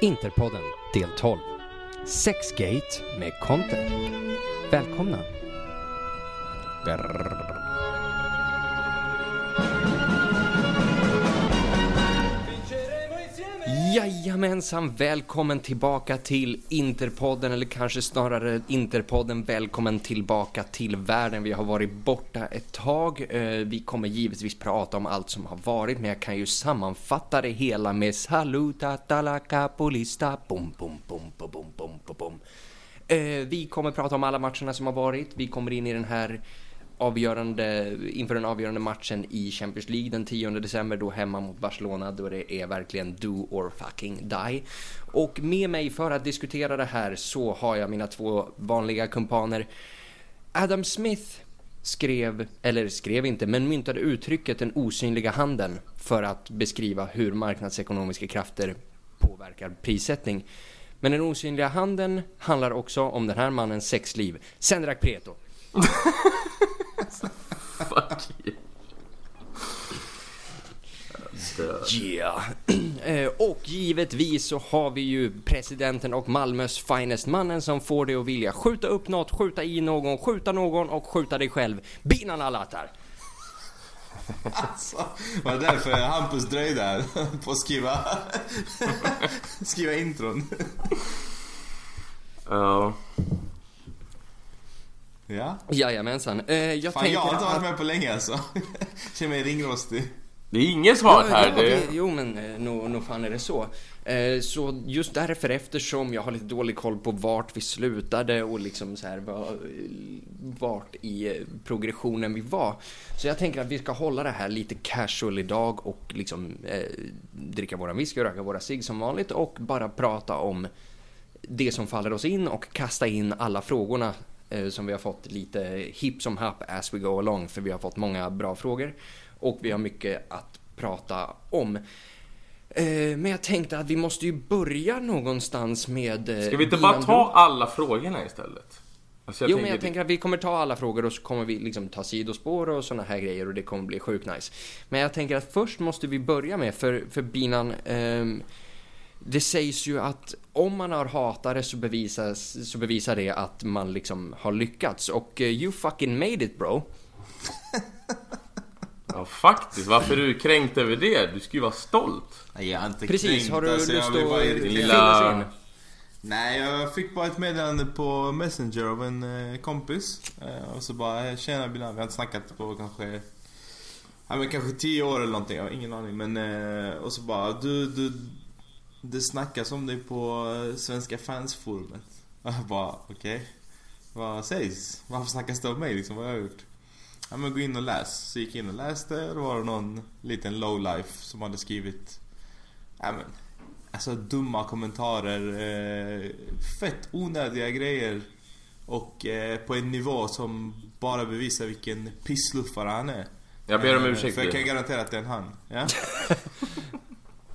Interpodden del 12. Sexgate med Conte. Välkomna. Brrr. Jajamensan, välkommen tillbaka till Interpodden eller kanske snarare Interpodden välkommen tillbaka till världen. Vi har varit borta ett tag. Eh, vi kommer givetvis prata om allt som har varit men jag kan ju sammanfatta det hela med Saluta talaka polista bom bom bom bom bom bom bom. Eh, vi kommer prata om alla matcherna som har varit. Vi kommer in i den här avgörande, inför den avgörande matchen i Champions League den 10 december då hemma mot Barcelona då det är verkligen do or fucking die. Och med mig för att diskutera det här så har jag mina två vanliga kumpaner. Adam Smith skrev, eller skrev inte, men myntade uttrycket den osynliga handen för att beskriva hur marknadsekonomiska krafter påverkar prissättning. Men den osynliga handen handlar också om den här mannens sexliv. Sendrak Preto. Fuck you. Yeah. Eh, och givetvis så har vi ju presidenten och Malmös finest mannen som får dig att vilja skjuta upp något, skjuta i någon, skjuta någon och skjuta dig själv. Binan Alatar. Alltså, var det därför Hampus dröjde här på att skriva, skriva intron? Ja. Ja. Jajamensan. Eh, jag Fan, tänker jag har inte varit att- med på länge alltså. Känner mig ringrostig. Det är har varit Ja, här. ja, Det... jo men eh, nog nog fan är det så. Eh, så just därför eftersom jag har lite dålig koll på vart vi slutade och liksom så här var- vart i eh, progressionen vi var. Så jag tänker att vi ska hålla det här lite casual idag och liksom eh, dricka våran whisky och röka våra cigg som vanligt och bara prata om det som faller oss in och kasta in alla frågorna som vi har fått lite hipp som happ as we go along för vi har fått många bra frågor och vi har mycket att prata om. Eh, men jag tänkte att vi måste ju börja någonstans med... eh, Ska vi inte bara ta alla frågorna istället? Alltså, Jo, men jag tänker att vi kommer ta alla frågor och så kommer vi liksom ta sidospår och såna här grejer och det kommer bli sjukt nice. Men jag tänker att först måste vi börja med, för, för Binan, ehm, det sägs ju att om man har hatare så, bevisas, så bevisar det att man liksom har lyckats och eh, you fucking made it bro. Ja, faktiskt. Varför är du kränkt över det? Du ska ju vara stolt. Nej, jag är inte Precis, kränkt, har du alltså, lust att lilla- in? Nej, jag fick bara ett meddelande på Messenger av en eh, kompis. Eh, och så bara, tjena Bilal, vi har inte snackat på kanske... Ja men kanske tio år eller någonting, jag har ingen aning. Men, eh, och så bara, du, du... Det snackas om dig på eh, Svenska fansforumet. Och jag bara, okej. Vad sägs? Varför snackas det om mig liksom? Vad har jag gjort? Ja men gå in och läs. Så gick jag in och läste, då var det någon liten lowlife som hade skrivit... Ja men, Alltså dumma kommentarer, eh, fett onödiga grejer. Och eh, på en nivå som bara bevisar vilken pissluffare han är. Jag ber om Eh, ursäkt. För jag kan garantera att det är en han. Ja?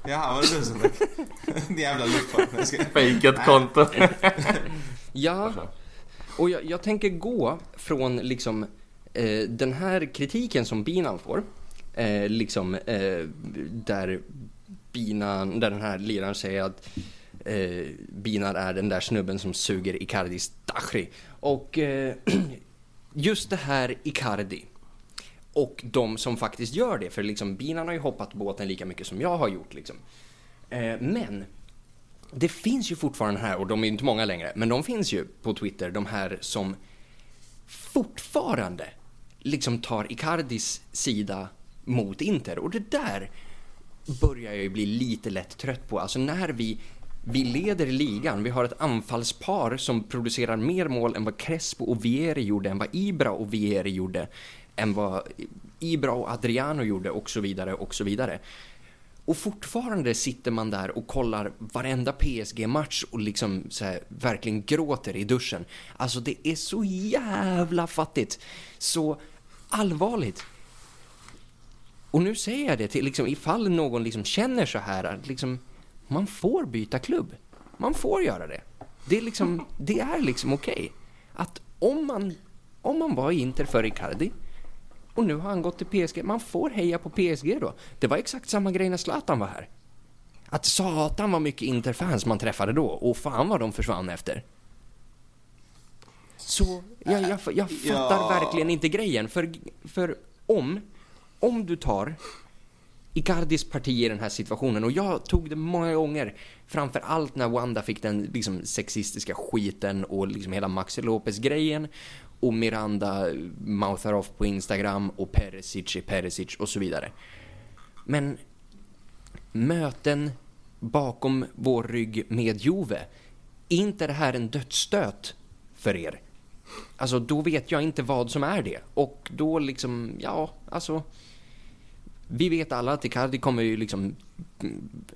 Jaha, var det du som Din jävla luffare. Jag ska- Fejkat konto. Ja, och jag, jag tänker gå från liksom eh, den här kritiken som Binan får, eh, liksom eh, där Binan, där den här liraren säger att eh, Binan är den där snubben som suger Icardis Dachri. Och eh, just det här Icardi och de som faktiskt gör det, för liksom Binan har ju hoppat båten lika mycket som jag har gjort liksom. Eh, men det finns ju fortfarande här, och de är ju inte många längre, men de finns ju på Twitter, de här som fortfarande liksom tar Icardis sida mot Inter. Och det där börjar jag ju bli lite lätt trött på. Alltså när vi, vi leder ligan, vi har ett anfallspar som producerar mer mål än vad Crespo och Vieri gjorde, än vad Ibra och Vieri gjorde, än vad Ibra och Adriano gjorde och så vidare och så vidare. Och fortfarande sitter man där och kollar varenda PSG-match och liksom så här, verkligen gråter i duschen. Alltså det är så jävla fattigt. Så allvarligt. Och nu säger jag det till liksom ifall någon liksom känner så här att liksom man får byta klubb. Man får göra det. Det är liksom, det är liksom okej. Att om man, om man var i Inter för Icardi och nu har han gått till PSG. Man får heja på PSG då. Det var exakt samma grej när Zlatan var här. Att satan var mycket Interfans man träffade då och fan vad de försvann efter. Så jag, jag, jag fattar Ja. verkligen inte grejen. För, för om, om du tar Icardis parti i den här situationen och jag tog det många gånger framför allt när Wanda fick den liksom sexistiska skiten och liksom hela Maxi Lopez-grejen och Miranda mouthar off på Instagram och Perisic är Perisic och så vidare. Men möten bakom vår rygg med Jove. är inte det här en dödsstöt för er? Alltså, då vet jag inte vad som är det. Och då liksom, ja, alltså... Vi vet alla att Icardi kommer ju liksom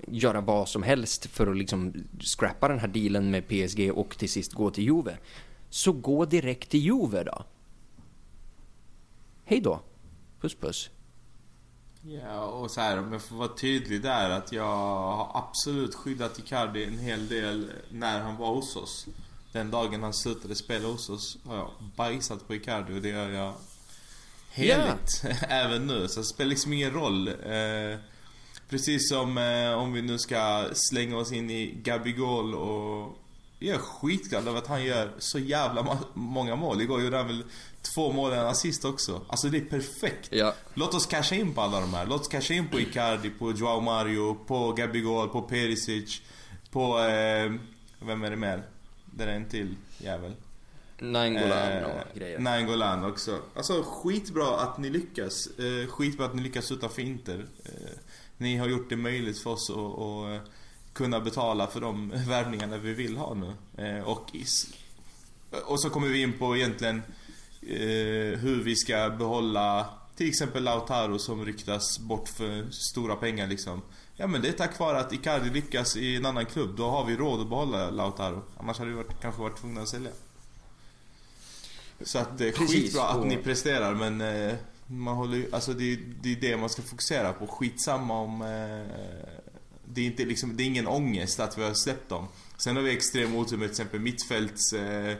göra vad som helst för att liksom scrappa den här dealen med PSG och till sist gå till Juve. Så gå direkt till Juve då. Hej då. Puss puss. Ja, och så här om jag får vara tydlig där att jag har absolut skyddat Icardi en hel del när han var hos oss. Den dagen han slutade spela hos oss har jag bajsat på Icardi och det gör jag heligt även nu. Så det spelar liksom ingen roll. Eh, precis som eh, om vi nu ska slänga oss in i Gabigol och jag är skitglad över att han gör så jävla många mål. Igår gjorde han väl två mål och en assist också. Alltså det är perfekt. Ja. Låt oss casha in på alla de här. Låt oss casha in på Icardi, på Joao Mario, på Gabigol, på Perisic, på... Eh, vem är det mer? Det är en till jävel. Nainggolan och grejer. Nainggolan också. Alltså skitbra att ni lyckas. Eh, skitbra att ni lyckas utanför Inter. Eh, ni har gjort det möjligt för oss att, att eh, kunna betala för de värvningarna vi vill ha nu. Eh, och, is- och så kommer vi in på egentligen eh, hur vi ska behålla till exempel Lautaro som ryktas bort för stora pengar liksom. Ja men det är tack vare att Icardi lyckas i en annan klubb. Då har vi råd att behålla Lautaro. Annars hade vi varit, kanske varit tvungna att sälja. Så att det är Precis, skitbra att och- ni presterar men eh, man håller alltså det, är- det är det man ska fokusera på. Skitsamma om... Eh, det är inte liksom, det är ingen ångest att vi har släppt dem. Sen har vi extrem otur med till exempel mittfälts eh,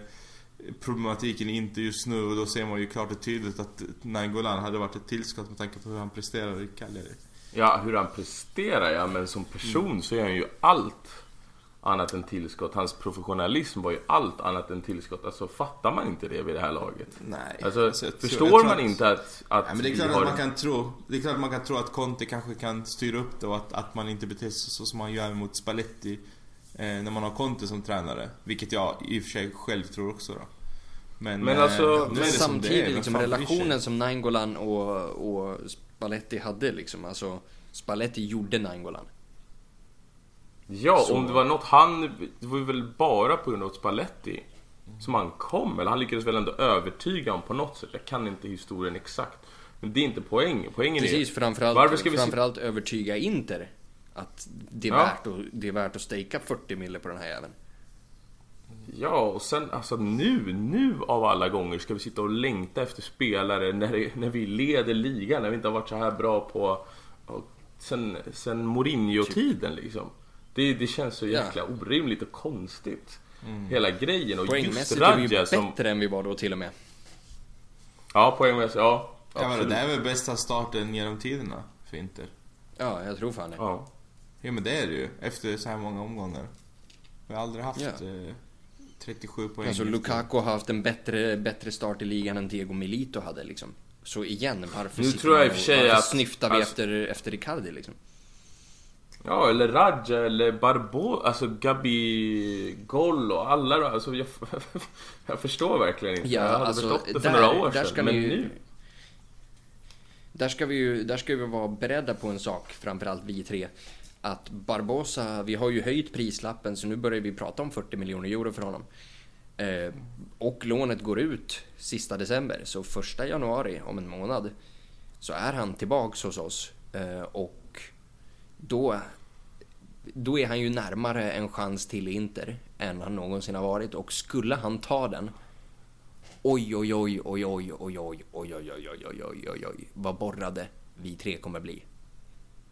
problematiken inte just nu och då ser man ju klart och tydligt att Nangolan hade varit ett tillskott med tanke på hur han presterar i Cagliari. Ja, hur han presterar ja, men som person så är han ju allt annat än tillskott. Hans professionalism var ju allt annat än tillskott. Alltså fattar man inte det vid det här laget? Nej. Alltså, Alltså, jag tror- förstår jag tror man att- inte att, att Ja, men det är klart har... att man kan tro Det är klart att man kan tro att Conte kanske kan styra upp det och att, att man inte beter sig så som man gör mot Spalletti eh, När man har Conte som tränare Vilket jag i och för sig själv tror också då Men, Men eh, alltså, som det Samtidigt, är. Vem liksom, relationen som Nainggolan och, och Spalletti hade liksom, alltså Spalletti gjorde Nainggolan. Ja, Så- om det var något han... Det var väl bara på grund av Spalletti som han kom. Eller han lyckades väl ändå övertyga honom på något sätt. Jag kan inte historien exakt. Men det är inte poängen. Poängen Precis, är... framförallt, Varför ska vi framförallt övertyga Inter att det är, Ja. värt att, det är värt att stejka 40 mille på den här jäveln. Ja, och sen alltså nu, nu av alla gånger ska vi sitta och längta efter spelare när, det, när vi leder ligan, när vi inte har varit så här bra på... ja, Sen, sen Mourinho-tiden liksom. Det, det känns så jäkla orimligt och konstigt. Hela grejen. Och just Poängmässigt är vi ju som... bättre än vi var då till och med. Ja, poängmässigt, ja. Ja men det där är väl bästa starten genom tiderna för Inter Ja, jag tror fan det. Ja. Ja men det är det ju, efter så här många omgångar Vi har aldrig haft Ja. eh, 37 poäng Alltså Lukaku har haft en bättre, bättre start i ligan än Diego Milito hade liksom. Så igen, varför Nu tror jag i och för sig varför att- snyftar vi alltså- efter, efter Icardi liksom? Ja, eller Radja eller Barbo, alltså Gabi Gol och alla då, alltså jag, jag förstår verkligen inte. Ja, jag hade alltså, förstått det för där- några år sedan, ska men ju- nu... Där ska vi ju där ska vi vara beredda på en sak, framförallt vi tre. Att Barbosa, vi har ju höjt prislappen så nu börjar vi prata om 40 miljoner euro för honom. Eh, och lånet går ut sista december, så första januari om en månad så är han tillbaks hos oss. Eh, och då, då är han ju närmare en chans till Inter än han någonsin har varit. Och skulle han ta den Oj, oj, oj, oj, oj, oj, oj, oj, oj, oj, oj, oj, oj, oj, oj, vad borrade vi tre kommer bli.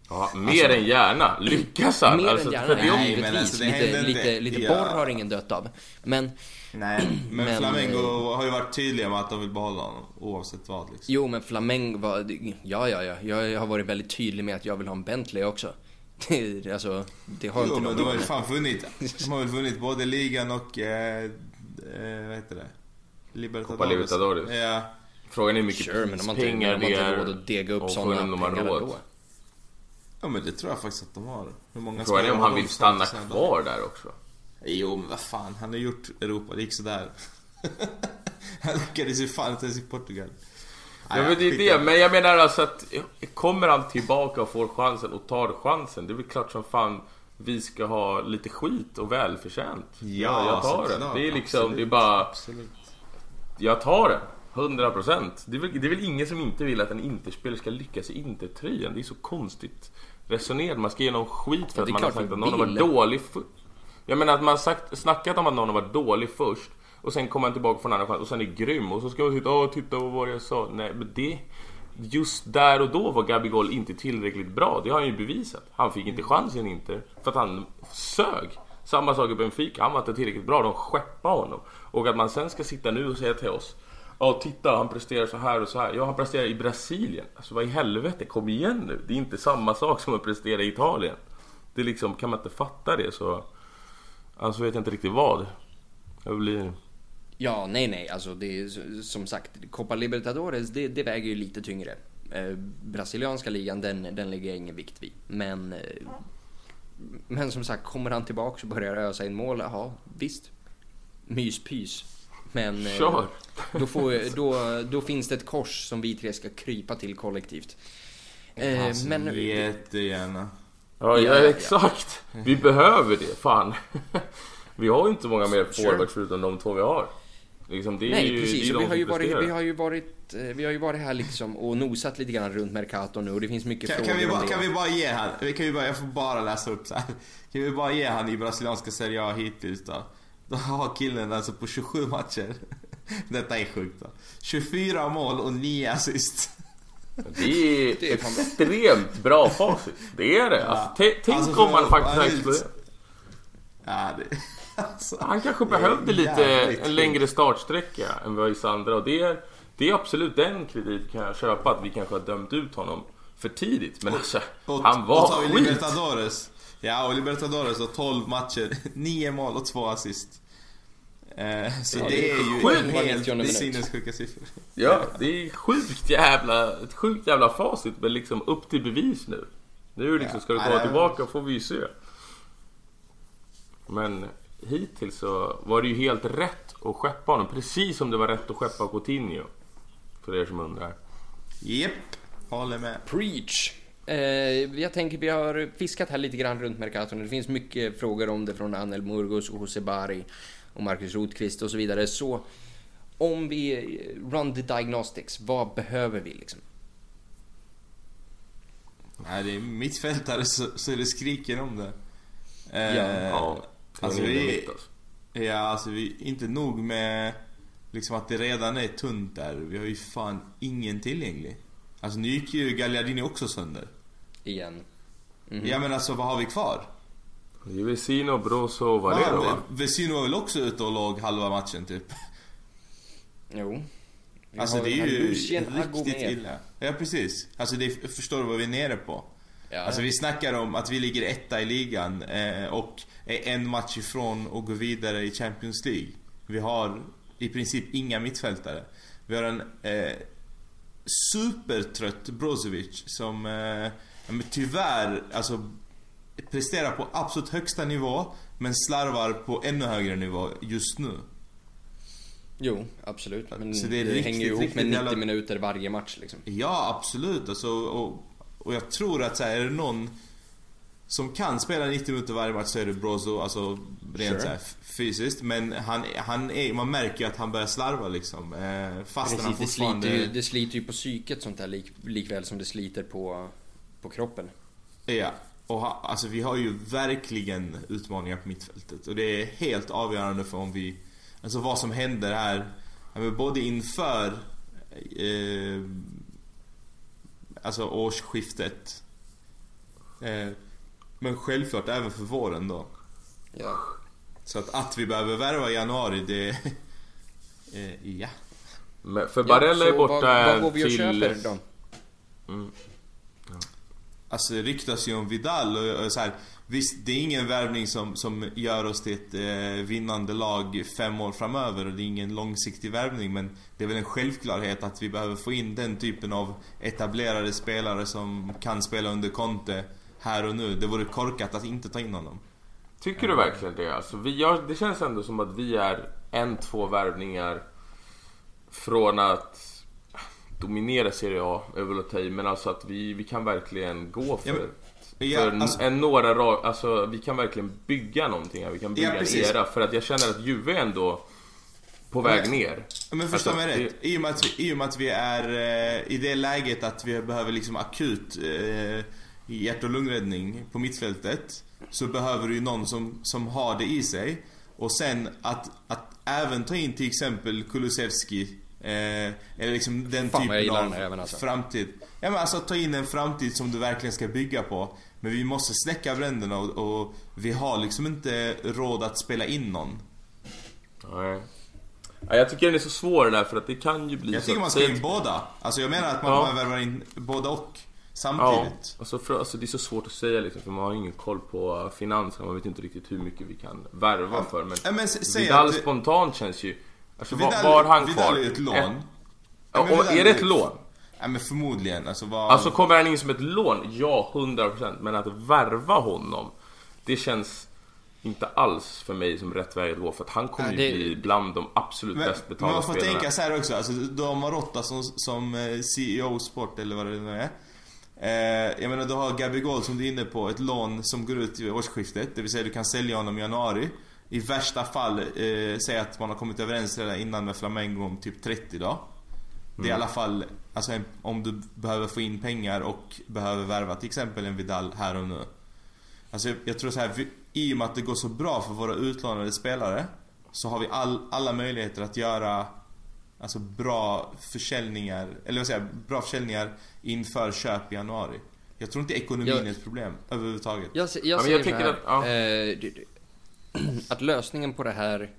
Ja, mer än gärna. Lyckas han? Mer alltså, än gärna, för det- Nej, givetvis. men alltså, det lite, lite, lite Ja. borr har ingen dött av. Men, Nej, men, Men, Flamengo har ju varit tydliga med att de vill behålla honom oavsett vad liksom. jo, men Flamengo var... Ja, ja, ja. Jag har varit väldigt tydlig med att jag vill ha en Bentley också. Det, alltså, det har Jo, inte men de. har ju fan vunnit. De har väl vunnit både ligan och... Eh, eh, vad heter det? Libertadores. Copa Libertadores. Ja. Frågan är hur mycket Sure, men de har inte, pengar de har det inte är. råd att dega upp och sådana är pengar råd. Ja, men det tror jag faktiskt att de har. Hur många Frågan är om han vill stanna kvar där också. Jo, men vad fan. Han har gjort Europa, det gick sådär. han lyckades ju fan inte ens i Portugal. Ja, men det är det. Men jag menar alltså att kommer han tillbaka och får chansen och tar chansen. Det är väl klart som fan vi ska ha lite skit och välförtjänt. Ja, jag tar den. Det är liksom, Absolut. det är bara... Absolut. Jag tar den. 100%. Det är, väl, det är väl ingen som inte vill att en Interspelare ska lyckas i Intertröjan. Det är så konstigt resonerat. Man ska ge någon skit för Ja, att det man har sagt att någon har varit dålig först. Jag menar att man har sagt, snackat om att någon har varit dålig först. Och sen kommer han tillbaka från andra chans och sen är grym. Och så ska man sitta åh titta på vad jag sa. Nej men det... Just där och då var Gabigol inte tillräckligt bra. Det har han ju bevisat. Han fick inte chansen inte. För att han sög. Samma sak i Benfica. Han var inte tillräckligt bra. De skeppade honom. Och att man sen ska sitta nu och säga till oss. Ja titta han presterar så här och så här. Ja han presterar i Brasilien. Alltså vad i helvete kom igen nu. Det är inte samma sak som att prestera i Italien. Det är liksom, kan man inte fatta det så... Alltså vet jag inte riktigt vad. Jag blir... Ja, nej, nej, alltså det är som sagt, Copa Libertadores, det, det väger ju lite tyngre. Eh, brasilianska ligan, den, den lägger jag ingen vikt vid. Men, eh, men som sagt, kommer han tillbaka och börjar ösa in mål, ja visst. Myspys. Men eh, Kör! då, får, då, då finns det ett kors som vi tre ska krypa till kollektivt. Eh, Alltså, men Jättegärna. Ja, Ja, ja, ja. exakt. Vi behöver det, fan. Vi har ju inte många mer Sure. forwards förutom de två vi har. Liksom, det är Nej ju, precis, det är och de vi har, ju varit, vi, har ju varit, vi har ju varit här liksom och nosat lite grann runt Mercato nu och det finns mycket Kan, frågor kan, vi bara, kan vi bara ge han, kan vi bara, jag får bara läsa upp så här. Kan vi bara ge han i brasilianska Serie A hittills då? Då har killen alltså på 27 matcher. Detta är sjukt då. 24 mål och 9 assist. Det är, Det är extremt bra facit. Det är det. Alltså, t- tänk Alltså, om man faktiskt har exploderat. Ja, det... Alltså, Han kanske behövde lite en längre startsträcka än vad vissa andra. Och det är, det är absolut den kredit kan jag köpa. Att vi kanske har dömt ut honom för tidigt. Men alltså, Och, han var och tar vi skit. Ja, och Libertadores har 12 matcher, 9 mål och 2 assist. Eh, så Ja, det, det är är ju helt 90 minut. sinnessjuka siffror. Ja, det är sjukt jävla, ett sjukt jävla facit. Men liksom upp till bevis nu. Nu liksom, ska du komma det tillbaka får vi ju se. Men hittills så var det ju helt rätt att skeppa honom. Precis som det var rätt att skeppa Coutinho. För er som undrar. Japp, håller med. Preach! Eh, jag tänker vi har fiskat här lite grann runt Mercaton. Det finns mycket frågor om det från Anel Murgos och Jose Bari och Marcus Rothqvist och så vidare. Så om vi eh, run the diagnostics, vad behöver vi liksom? Nej, det är mittfältare så, så det skriker om det. Eh, Ja, Ja, alltså, i vi, alltså. ja, alltså vi, inte nog med liksom att det redan är tunt där. Vi har ju fan ingen tillgänglig. Alltså nu gick ju Gagliardini också sönder. Igen. Mhm. Ja men alltså vad har vi kvar? Det är Vesino, Brozo och Valero va? vi? Vesino var väl också ute och låg halva matchen typ. Jo. Vi Alltså det är ju riktigt illa. Ja precis. Alltså det, förstår du vad vi är nere på? Ja. Alltså vi snackar om att vi ligger etta i ligan eh, och är en match ifrån att gå vidare i Champions League. Vi har i princip inga mittfältare. Vi har en eh, supertrött Brozovic som eh, men tyvärr alltså presterar på absolut högsta nivå men slarvar på ännu högre nivå just nu. Jo, absolut. Men Så det, det är riktigt, hänger ju ihop med 90 jävla- minuter varje match liksom. Ja, absolut. Alltså, och, och jag tror att så här, är det någon som kan spela 90 minuter varje match så är det Brozo, alltså rent Sure. så här, fysiskt. Men han, han är, man märker ju att han börjar slarva liksom. Eh, fastän han Precis, det, sliter fortfarande... ju, det sliter ju på psyket sånt där lik, likväl som det sliter på, på kroppen. Ja. Och ha, alltså vi har ju verkligen utmaningar på mittfältet. Och det är helt avgörande för om vi... Alltså vad som händer här. Både inför... Eh, alltså årsskiftet. Eh, men självklart även för våren då. Ja. Så att, att vi behöver värva i januari, det... Eh, ja. Men för Barella ja, är borta vad, vad går vi och till... köper då? Alltså ryktas ju om Vidal och, och så här, Visst, det är ingen värvning som, som gör oss till ett eh, vinnande lag fem år framöver och det är ingen långsiktig värvning men det är väl en självklarhet att vi behöver få in den typen av etablerade spelare som kan spela under Conte här och nu. Det vore korkat att inte ta in honom. Tycker du verkligen det? Alltså, vi gör, det känns ändå som att vi är en, två värvningar från att dominera Serie A, över att ta i, men alltså att vi, vi kan verkligen gå för, Ja, men- ja, för alltså- en, några ra- alltså vi kan verkligen bygga någonting här. Vi kan bygga Ja, en era, för att jag känner att Juve är ändå på väg Men- ner. Men förstå Alltså, mig det- rätt. I och, med att vi, I och med att vi är eh, i det läget att vi behöver liksom akut eh, hjärt och lungräddning på mittfältet. Så behöver du ju någon som, som har det i sig. Och sen att, att även ta in till exempel Kulusevski. Eh, eller liksom den Fan, typen av den här även, alltså. framtid. Ja men alltså ta in en framtid som du verkligen ska bygga på. Men vi måste släcka bränderna och, och vi har liksom inte råd att spela in någon. Nej. Ja, jag tycker den är så svår den där för att det kan ju bli Jag så tycker att- man ska in att- båda. Alltså jag menar att man Ja. värvar in båda och. Ja, Samtidigt. alltså, för, alltså det är så svårt att säga liksom, för man har ingen koll på finanserna. Man vet inte riktigt hur mycket vi kan värva för. Men, Ja, men Vidal att- spontant känns ju... Alltså Vidal, var, var han Vidal kvar? är ju ett lån. Ett- Ja, men och Vidal är det ett lån? Ja men förmodligen. Alltså vad... Alltså kommer han in som ett lån? Ja, 100%. Men att värva honom, det känns inte alls för mig som rätt väg att gå. För att han kommer Ja, det- ju bli bland de absolut men, bäst men betalda man får spelarna. tänka så här också. Alltså de har Marotta som, som eh, CEO Sport eller vad det nu är. Eh, jag menar du har Gabby Gold som du är inne på. Ett lån som går ut vid årsskiftet. Det vill säga du kan sälja honom i januari. I värsta fall, eh, säg att man har kommit överens redan innan med Flamengo om typ 30 dagar. Det är i alla fall, alltså om du behöver få in pengar och behöver värva till exempel en Vidal här och nu. Alltså jag, jag tror så här, vi, i och med att det går så bra för våra utlånade spelare så har vi all, alla möjligheter att göra alltså bra försäljningar, eller vad säger jag, bra försäljningar inför köp i januari. Jag tror inte ekonomin Jag- är ett problem överhuvudtaget. Jag, se- jag Ja, jag här, att- ja. eh, att lösningen på det här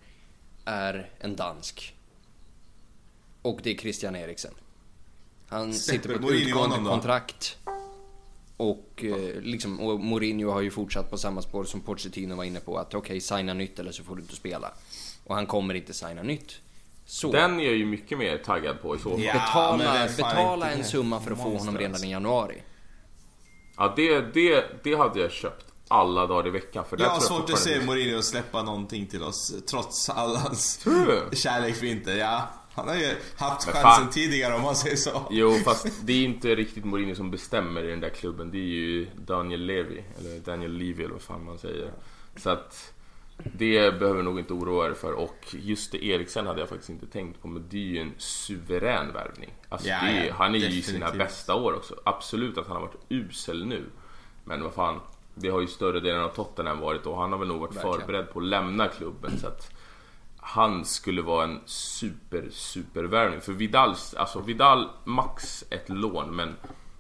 är en dansk. Och det är Christian Eriksen. Han Släpper sitter på ett Mourinho utgående kontrakt. Och, eh, liksom, och Mourinho har ju fortsatt på samma spår som Pochettino var inne på. Att okej, signa nytt eller så får du inte spela. Och han kommer inte signa nytt. Så Den är jag ju mycket mer taggad på i så fall. Ja. Ja, betala, betala en summa för att få honom redan i januari. det, det, det hade jag köpt alla dagar i veckan. För Jag har svårt att se Mourinho släppa någonting till oss trots all hans kärlek för inte. Ja, han har ju haft Men chansen fan. tidigare om man säger så. Jo, fast det är inte riktigt Mourinho som bestämmer i den där klubben. Det är ju Daniel Levy, eller Daniel Levy eller vad fan man säger. Så att det behöver nog inte oroa er för. Och just det, Eriksen hade jag faktiskt inte tänkt på, men det är ju en suverän värvning. Alltså, Ja, det är, ja, han är ju i sina definitivt. bästa år också. Absolut att han har varit usel nu. Men vad fan, det har ju större delen av Tottenham varit och han har väl nog varit Verkligen. förberedd på att lämna klubben. Så att han skulle vara en super, super värvning. För Vidal, alltså Vidal max ett lån, men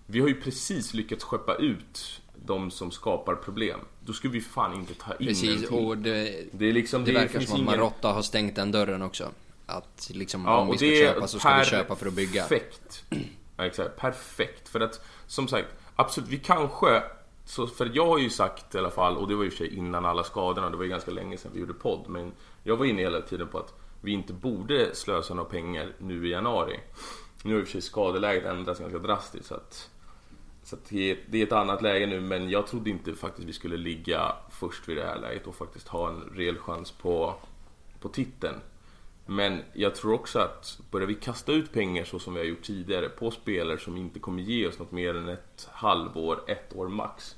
vi har ju precis lyckats skeppa ut de som skapar problem. Då skulle vi fan inte ta in Precis, och det, Det är liksom, Det det, verkar som att ingen... Marotta har stängt den dörren också. Att liksom Ja, om vi ska köpa så ska vi köpa för att bygga. Perfekt. Ja, exakt. Perfekt. För att, som sagt, absolut, vi kanske... Så, för jag har ju sagt i alla fall, och det var ju i och för sig innan alla skadorna, det var ju ganska länge sedan vi gjorde podd, men jag var inne hela tiden på att vi inte borde slösa några pengar nu i januari. Nu har i och för sig skadeläget ändrats ganska drastiskt, så att... Så att det, är, det är ett annat läge nu, men jag trodde inte faktiskt vi skulle ligga först vid det här läget och faktiskt ha en rejäl chans på, på titeln. Men jag tror också att börjar vi kasta ut pengar så som vi har gjort tidigare på spelare som inte kommer ge oss något mer än ett halvår, ett år max.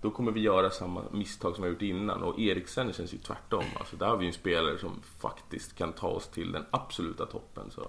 Då kommer vi göra samma misstag som vi har gjort innan och Eriksen känns ju tvärtom. Alltså där har vi ju en spelare som faktiskt kan ta oss till den absoluta toppen. Så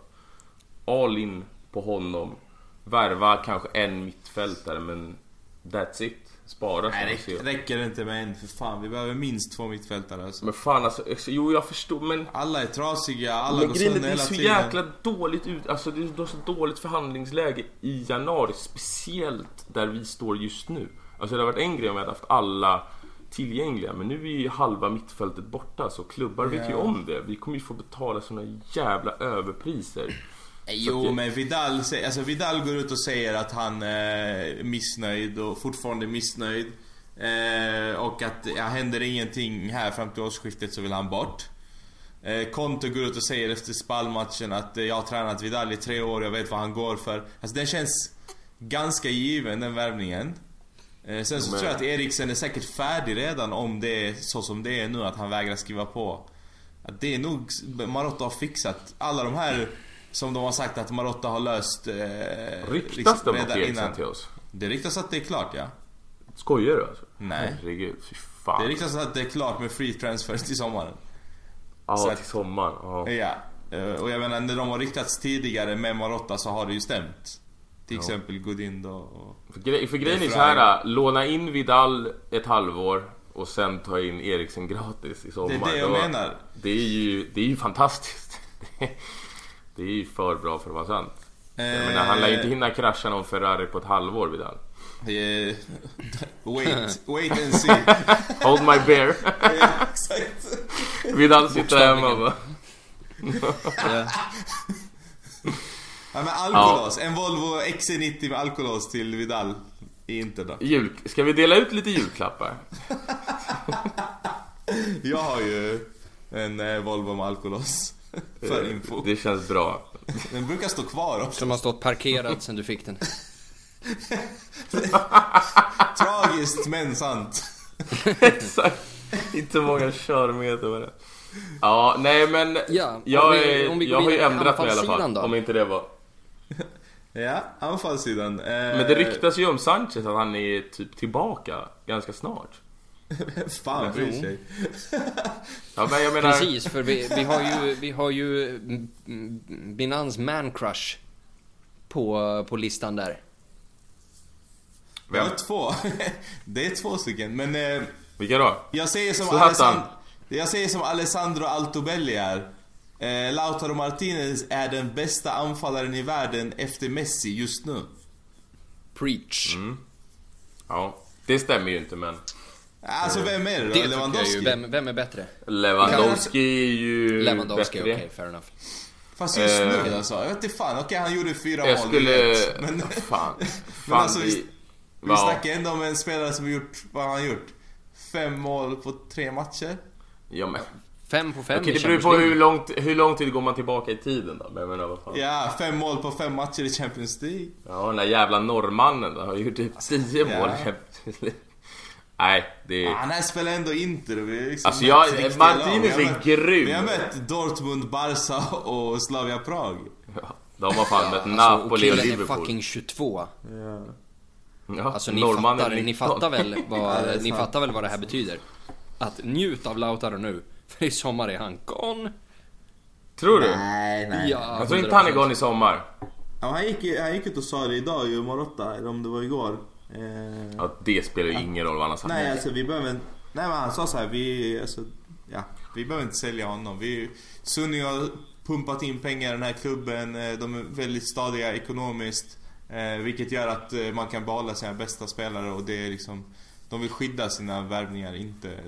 all in på honom. Värva kanske en mittfältare men that's it. Spara Nej, så räcker, det inte med en för fan. Vi behöver minst två mittfältare alltså. Men fan alltså, jo jag förstår men Alla är trasiga, alla Men går grejen är sönder det är hela så tiden. jäkla dåligt ut, alltså det är så dåligt förhandlingsläge i januari, speciellt där vi står just nu. Alltså det har varit en grej om vi hade haft alla tillgängliga, men nu är ju halva mittfältet borta så klubbar vet ju om det. Vi kommer ju få betala såna jävla överpriser. Jo, men Vidal, alltså Vidal går ut och säger att han är missnöjd och fortfarande missnöjd. Eh, och att ja, händer ingenting här fram till årsskiftet så vill han bort. Eh, Conte går ut och säger efter spalmatchen att eh, jag har tränat Vidal i tre år, jag vet vad han går för. Alltså den känns ganska given den värvningen. Eh, sen så Men- tror jag att Eriksen är säkert färdig redan om det är så som det är nu, att han vägrar skriva på. Att det är nog Marotta har fixat. Alla de här som de har sagt att Marotta har löst... Eh, Ryktas det om Eriksen till oss? Det ryktas att det är klart ja. Skojar du alltså? Nej. Herregud, fy fan. Det ryktas att det är klart med free transfers till sommaren. Ja, så till att- sommaren. Ja. Ja. Eh, Och jag menar när de har ryktats tidigare med Marotta så har det ju stämt. Till exempel Godin då. Och... För, grej, för grejen är så här, låna in Vidal ett halvår och sen ta in Eriksen gratis i sommar. Det är det jag Då- menar. Det är ju, det är ju fantastiskt. Det är ju för bra för att vara sant. Jag menar, han lär ju inte hinna krascha någon Ferrari på ett halvår Vidal. Eh, wait, wait and see. Hold my beer. Exakt. Vidal sitter hemma och bara... Ja. Ja men alkolås. En Volvo XC90 med alkolås till Vidal. I Inter då. Jul, ska vi dela ut lite julklappar? Jag har ju en eh, Volvo med alkolås. För info. Det känns bra. Den brukar stå kvar också. Som har stått parkerad sen du fick den. Tragiskt men sant. Exakt. Inte många körmeter med det. Ja, nej men Ja, jag, vi- vi jag har ju ändrat mig i alla fall. då. Om inte det var... Ja, anfallssidan. Eh, Men det ryktas ju om Sanchez att han är typ tillbaka ganska snart. Fan bryr sig. Ja, men jag menar... Precis, för vi, vi har ju, vi har ju Binans man crush på, på listan där. Vi har två. Det är två stycken. Men eh, Vilka då? jag säger som Zlatan. Alessandro, jag säger som Alessandro Altobelli är. Eh, Lautaro Martinez är den bästa anfallaren i världen efter Messi just nu. Preach. Mm. Ja, det stämmer ju inte men... Alltså vem är det då? Det Lewandowski? ju. Vem, vem är bättre? Lewandowski är ju Lewandowski, okej, bättre. fair enough. Fast just Eh, nu alltså. Jag vet inte fan. Okej han gjorde fyra Jag mål. skulle... rätt. Men, Fan. men Fan, alltså vi, vi... Ja. snackar ändå om en spelare som har gjort, vad har han gjort? Fem mål på tre matcher. Ja, men... Fem på fem i det beror på hur långt, hur lång tid går man tillbaka i tiden då? Men jag menar, vad fan. Ja, fem mål på fem matcher i Champions League. Ja, den där jävla norrmannen då har gjort typ 10 Ja. mål i Champions League. Nej, det. Ah, han spelar ändå Inter. och Vi har liksom Alltså, jag- Martinez är grym. Vi har mött Dortmund, Barca och Slavia Prag. Ja, de har fan mött Alltså, och Napoli och killen är Liverpool. fucking 22. Ja, Alltså ni fattar, ni 19. fattar väl Ja, vad, det är ni fattar väl vad det här betyder? Att njut av Lautaro nu, för i sommar är han gone. Tror du? Nej, nej. Ja, Jag tror inte han är 100%. gone i sommar. Ja, han, gick, han gick ut och sa det idag ju, Marotta, eller om det var igår. Eh, Ja, det spelar ju ingen roll vad han har sagt. nej, alltså vi behöver inte... Nej, men han sa så här, vi... Alltså, ja, vi behöver inte sälja honom. Vi, Sunny har pumpat in pengar i den här klubben. eh, De är väldigt stadiga ekonomiskt. Eh, vilket gör att eh, man kan behålla sina bästa spelare och det är liksom... De vill skydda sina värvningar, inte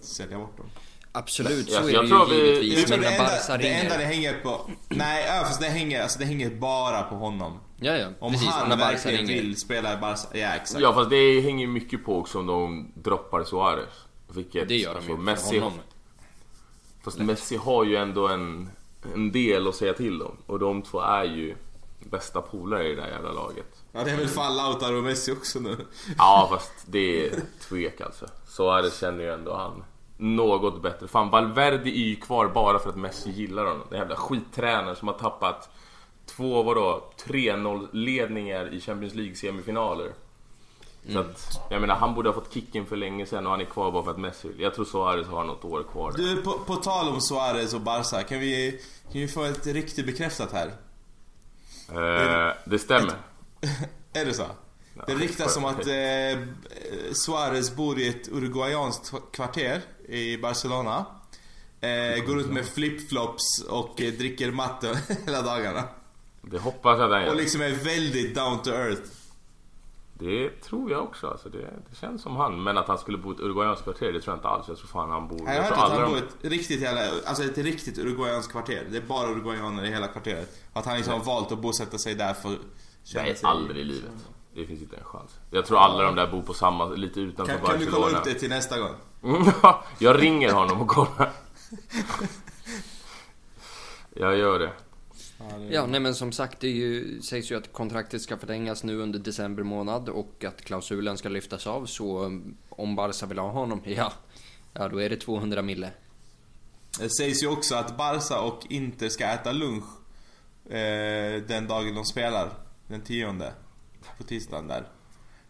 sälja bort dem. Absolut, så Alltså, är jag det tror ju vi- givetvis. Men det enda, Barca det enda det hänger på... Nej, ja, fast det hänger, alltså det hänger bara på honom. Ja, ja, Om precis. Han när Barca verkligen ringer. vill spela i Barca, ja exakt. Ja, fast det hänger ju mycket på också om de droppar Suarez. Vilket, Det gör de alltså, ju Messi, honom. Fast Messi har ju ändå en, en del att säga till om. Och de två är ju bästa polare i det här jävla laget. Ja, det är väl fan Lautaro och Messi också nu. Ja, fast det är tvek alltså. Suarez känner ju ändå han något bättre. Fan, Valverde är ju kvar bara för att Messi gillar honom. Den jävla skittränaren som har tappat två, vadå, 3-0 ledningar i Champions League semifinaler. Så att, jag menar, han borde ha fått kicken för länge sedan och han är kvar bara för att Messi vill. Jag tror Suarez har något år kvar. där. Du, på, på tal om Suarez och Barca, kan vi, kan vi få ett riktigt bekräftat här? Eh, det stämmer. Är det så? Det ryktas som att eh, Suarez bor i ett uruguayanskt kvarter i Barcelona. Eh, går ut med flipflops och eh, dricker matte hela dagarna. Det hoppas jag att han Och gör. liksom är väldigt down to earth. Det tror jag också. Alltså det, det känns som han. Men att han skulle bo i ett uruguayanskt kvarter, det tror jag inte alls. Jag tror fan han bor... Jag har hört tror att han alla bor i ett riktigt jävla, alltså ett riktigt uruguayanskt kvarter. Det är bara uruguayaner i hela kvarteret. Att han liksom har valt att bosätta sig där för Nej, sig... aldrig i livet. Det finns inte en chans. Jag tror alla de där bor på samma, lite utanför Kan, kan du Barcelona. kolla upp det till nästa gång? jag ringer honom och kollar. jag gör det. Ja, nej men som sagt, det ju, sägs ju att kontraktet ska förlängas nu under december månad och att klausulen ska lyftas av. Så um, om Barca vill ha honom, ja, ja då är det 200 mille. Det sägs ju också att Barca och Inter ska äta lunch eh, den dagen de spelar. Den tionde. På tisdagen där.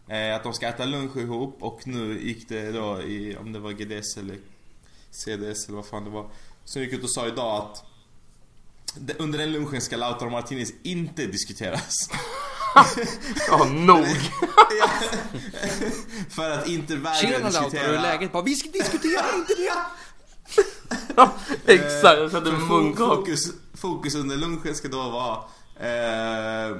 Eh, att de ska äta lunch ihop och nu gick det då i, om det var GDS eller CDS eller vad fan det var. Som gick ut och sa idag att under den lunchen ska Lautaro Martinez inte diskuteras. Ja, nog. Ja. För att inte vägra Tjena diskutera... Lautaro, hur är läget? Bara, vi ska diskutera inte det! Exakt, jag satte fo- munkavle. fokus, fokus under lunchen ska då vara eh,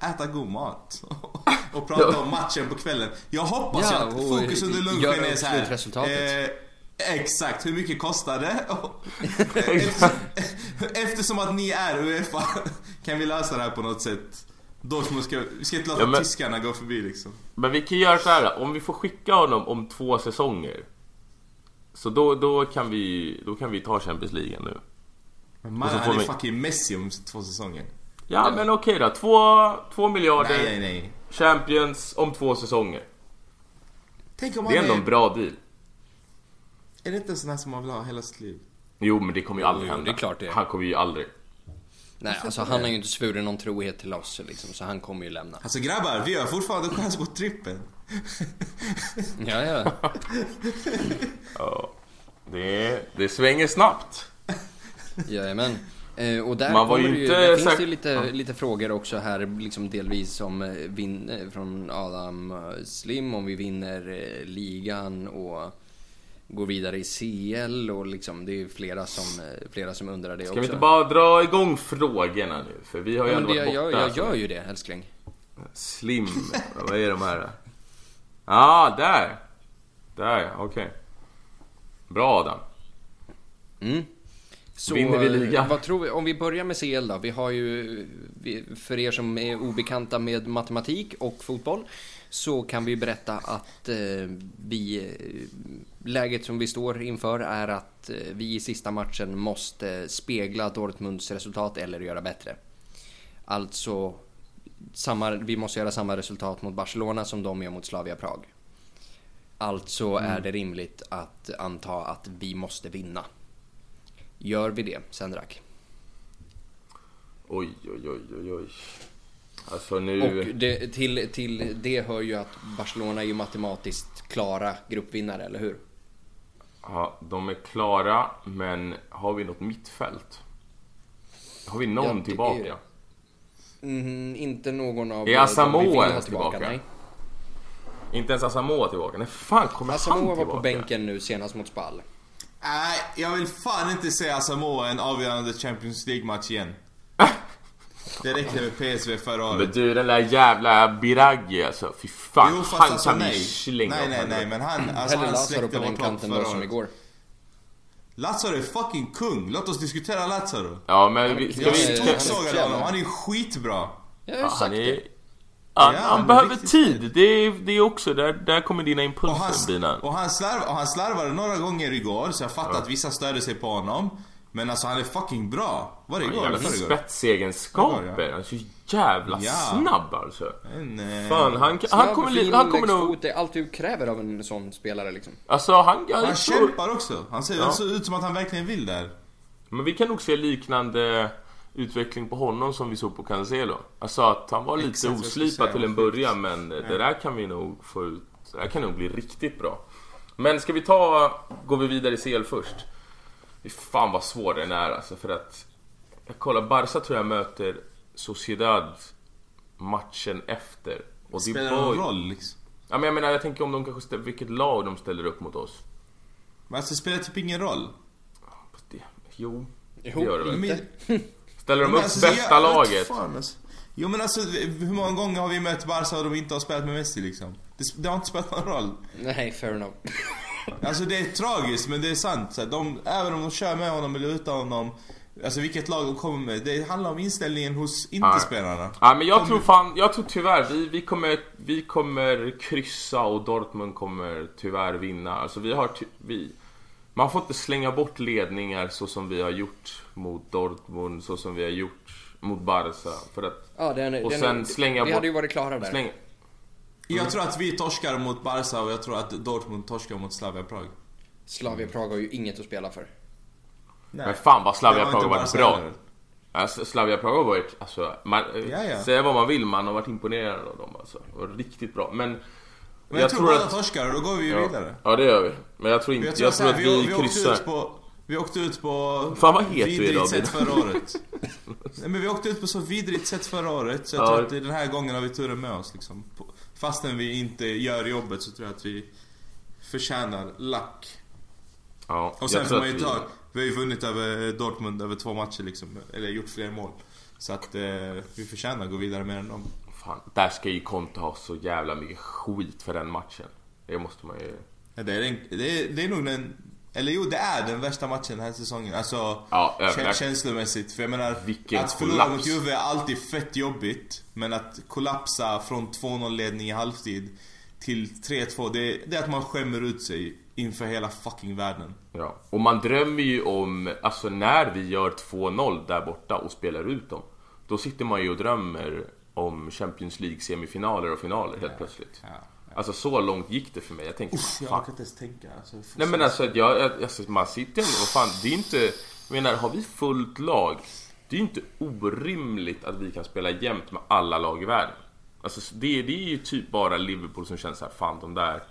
äta god mat och prata om matchen på kvällen. Jag hoppas Ja, att fokus under lunchen är så här. Eh, exakt, hur mycket kostar det? Eftersom, eftersom att ni är Uefa kan vi lösa det här på något sätt. Dortmund ska, vi ska inte låta Ja, men- tyskarna gå förbi liksom. Men vi kan göra så här. om vi får skicka honom om två säsonger. Så då, då, kan, vi, då kan vi ta Champions League nu. Men man, han är vi- fucking Messi om två säsonger. Ja, men okej då. Två, två miljarder Nej, nej, nej. Champions om två säsonger. Tänk om Det är ändå en bra deal. Är det inte en sån här som man vill ha hela sitt liv? Jo, men det kommer ju aldrig Jo, hända. det är klart det är. Han kommer ju aldrig. Nej, alltså han har ju inte svurit någon trohet till oss liksom, så han kommer ju lämna. Alltså grabbar, vi har fortfarande chans på trippen. Ja, ja. Ja. Det, det svänger snabbt. Jajamän. Eh, och där Man var ju det ju, inte det finns säk- ju lite, lite frågor också här, liksom delvis som eh, vin, eh, från Adam Slim, om vi vinner ligan och går vidare i CL och liksom, det är ju flera som, flera som undrar det Ska också. vi inte bara dra igång frågorna nu? För vi har ju ja, ändå det, varit borta. jag, jag gör ju det, älskling. Slim. Vad är de här? Ja, ah, där. Där, okej. Bra Adam. Mm. Så, Vinner vi ligan? eh, Vad tror vi, om vi börjar med CL då. Vi har ju, för er som är obekanta med matematik och fotboll, så kan vi berätta att eh, vi, eh, läget som vi står inför är att vi i sista matchen måste spegla Dortmunds resultat eller göra bättre. Alltså, samma, vi måste göra samma resultat mot Barcelona som de gör mot Slavia Prag. Alltså är det rimligt att anta att vi måste vinna. Gör vi det, Sendrak? Oj, oj, oj, oj, oj. Alltså nu... Och det, till, till det hör ju att Barcelona är ju matematiskt klara gruppvinnare, eller hur? Ja, de är klara, men har vi något mittfält? Har vi någon Ja, är tillbaka? det. Mm, inte någon av Är ha ens tillbaka? Nej. Inte ens Asamoah tillbaka? Nej, fan kommer han Asamoah var tillbaka? på bänken nu senast mot Spal. Nej, jag vill fan inte se Asamoah en avgörande Champions League-match igen. Det räckte med PSV förra Men året. du, den där jävla Biraghi alltså. Fy fan, Jo, fast han alltså kan nej. slänga Nej, nej, nej, men han, alltså Hellre han Lazaro släckte på vår den topp kanten då förra som året. igår. Lazaro är fucking kung. Låt oss diskutera Lazaro. Ja, men vi, ska Jag vi... han är honom. Han är skitbra. Jag har ju ja, sagt han det. Han, Ja, han behöver tid. Det är, det är också, där, där kommer dina Och impulser han, Bina. och, han slarv, och han slarvade några gånger igår, så jag fattar att vissa störde sig på honom. Men alltså han är fucking bra. Var det igår eller Jävla förrgår? spetsegenskaper. Han är så jävla Ja. snabb alltså. En, eh, Fan, han, han Snabb, kommer, fin li- han kommer nog... Det är allt du kräver av en sån spelare liksom. Alltså han, han, Han kämpar också. Han ser Ja. ut som att han verkligen vill där. Men vi kan nog se liknande utveckling på honom som vi såg på Cancelo. Alltså att han var lite Exakt oslipad till en början men det där kan vi nog få ut. Det där kan nog bli riktigt bra. Men ska vi ta, går vi vidare i CL först? Fy fan vad svår den är alltså för att jag kollar, Barca tror jag möter Sociedad matchen efter. Och det Spelar var- någon roll liksom. Ja, men jag menar, jag tänker om de kanske ställer, vilket lag de ställer upp mot oss. Men alltså det spelar typ ingen roll. Det, jo, Jo, det gör det väl. Men- Ställer de Men upp alltså, bästa jag- laget? Fan, alltså. Jo men alltså hur många gånger har vi mött Barca och de inte har spelat med Messi liksom? Det, det har inte spelat någon roll. Nej, fair enough. Alltså det är tragiskt men det är sant. Så de, även om de kör med honom eller utan honom. Alltså vilket lag de kommer med. Det handlar om inställningen hos inte-spelarna. Ja, men jag tror fan, jag tror tyvärr vi, vi, kommer, vi kommer kryssa och Dortmund kommer tyvärr vinna. Alltså vi har, ty, vi, man får inte slänga bort ledningar så som vi har gjort mot Dortmund, så som vi har gjort mot Barca. För att, Ja, den, och den, sen slänga vi bort... hade ju varit klara där. Släng, Jag tror att vi torskar mot Barca och jag tror att Dortmund torskar mot Slavia Prag. Slavia Prag har ju inget att spela för. Nej. men fan vad Slavia Prag var har varit bra. Alltså, Slavia Prag har varit, alltså, man, Ja, ja. säga vad man vill, man har varit imponerad av dem alltså. Riktigt bra. Men, Men jag, tror båda torskar och då går vi ju ja, vidare. ja, det gör vi. Men jag tror inte, Jag jag tror, tror, så här, att vi, vi, vi, kryssar. ut på, vi åkte ut på Fan, vad het du vidrigt idag, sätt förra året. Nej, men vi åkte ut på så vidrigt sätt förra året så jag Ja. tror att den här gången har vi turen med oss liksom. Fastän vi inte gör jobbet så tror jag att vi förtjänar lack. Ja, Och sen jag får tror man ju att vi- ta, vi har ju vunnit över Dortmund över två matcher liksom. Eller gjort fler mål. Så att eh, vi förtjänar att gå vidare mer än dem. Fan, där ska ju Conte ha så jävla mycket skit för den matchen. Det måste man ju... Ja, det, är det, är, det är nog den... Eller jo, det är den värsta matchen den här säsongen. Alltså Ja, överlägset. känslomässigt. För jag menar, Vilken att förlora kollaps. mot Juve är alltid fett jobbigt. Men att kollapsa från 2-0 ledning i halvtid till 3-2, det, det är att man skämmer ut sig inför hela fucking världen. Ja. Och man drömmer ju om, alltså när vi gör 2-0 där borta och spelar ut dem. Då sitter man ju och drömmer om Champions League semifinaler och finaler helt plötsligt. Ja. Alltså så långt gick det för mig. Jag tänkte, Uff, jag orkar inte ens tänka. Alltså, Nej men så- alltså, jag, jag, alltså man sitter ändå, vad fan, det är inte... Jag menar, har vi fullt lag, det är ju inte orimligt att vi kan spela jämt med alla lag i världen. Alltså det, det är ju typ bara Liverpool som känns så här, fan de där,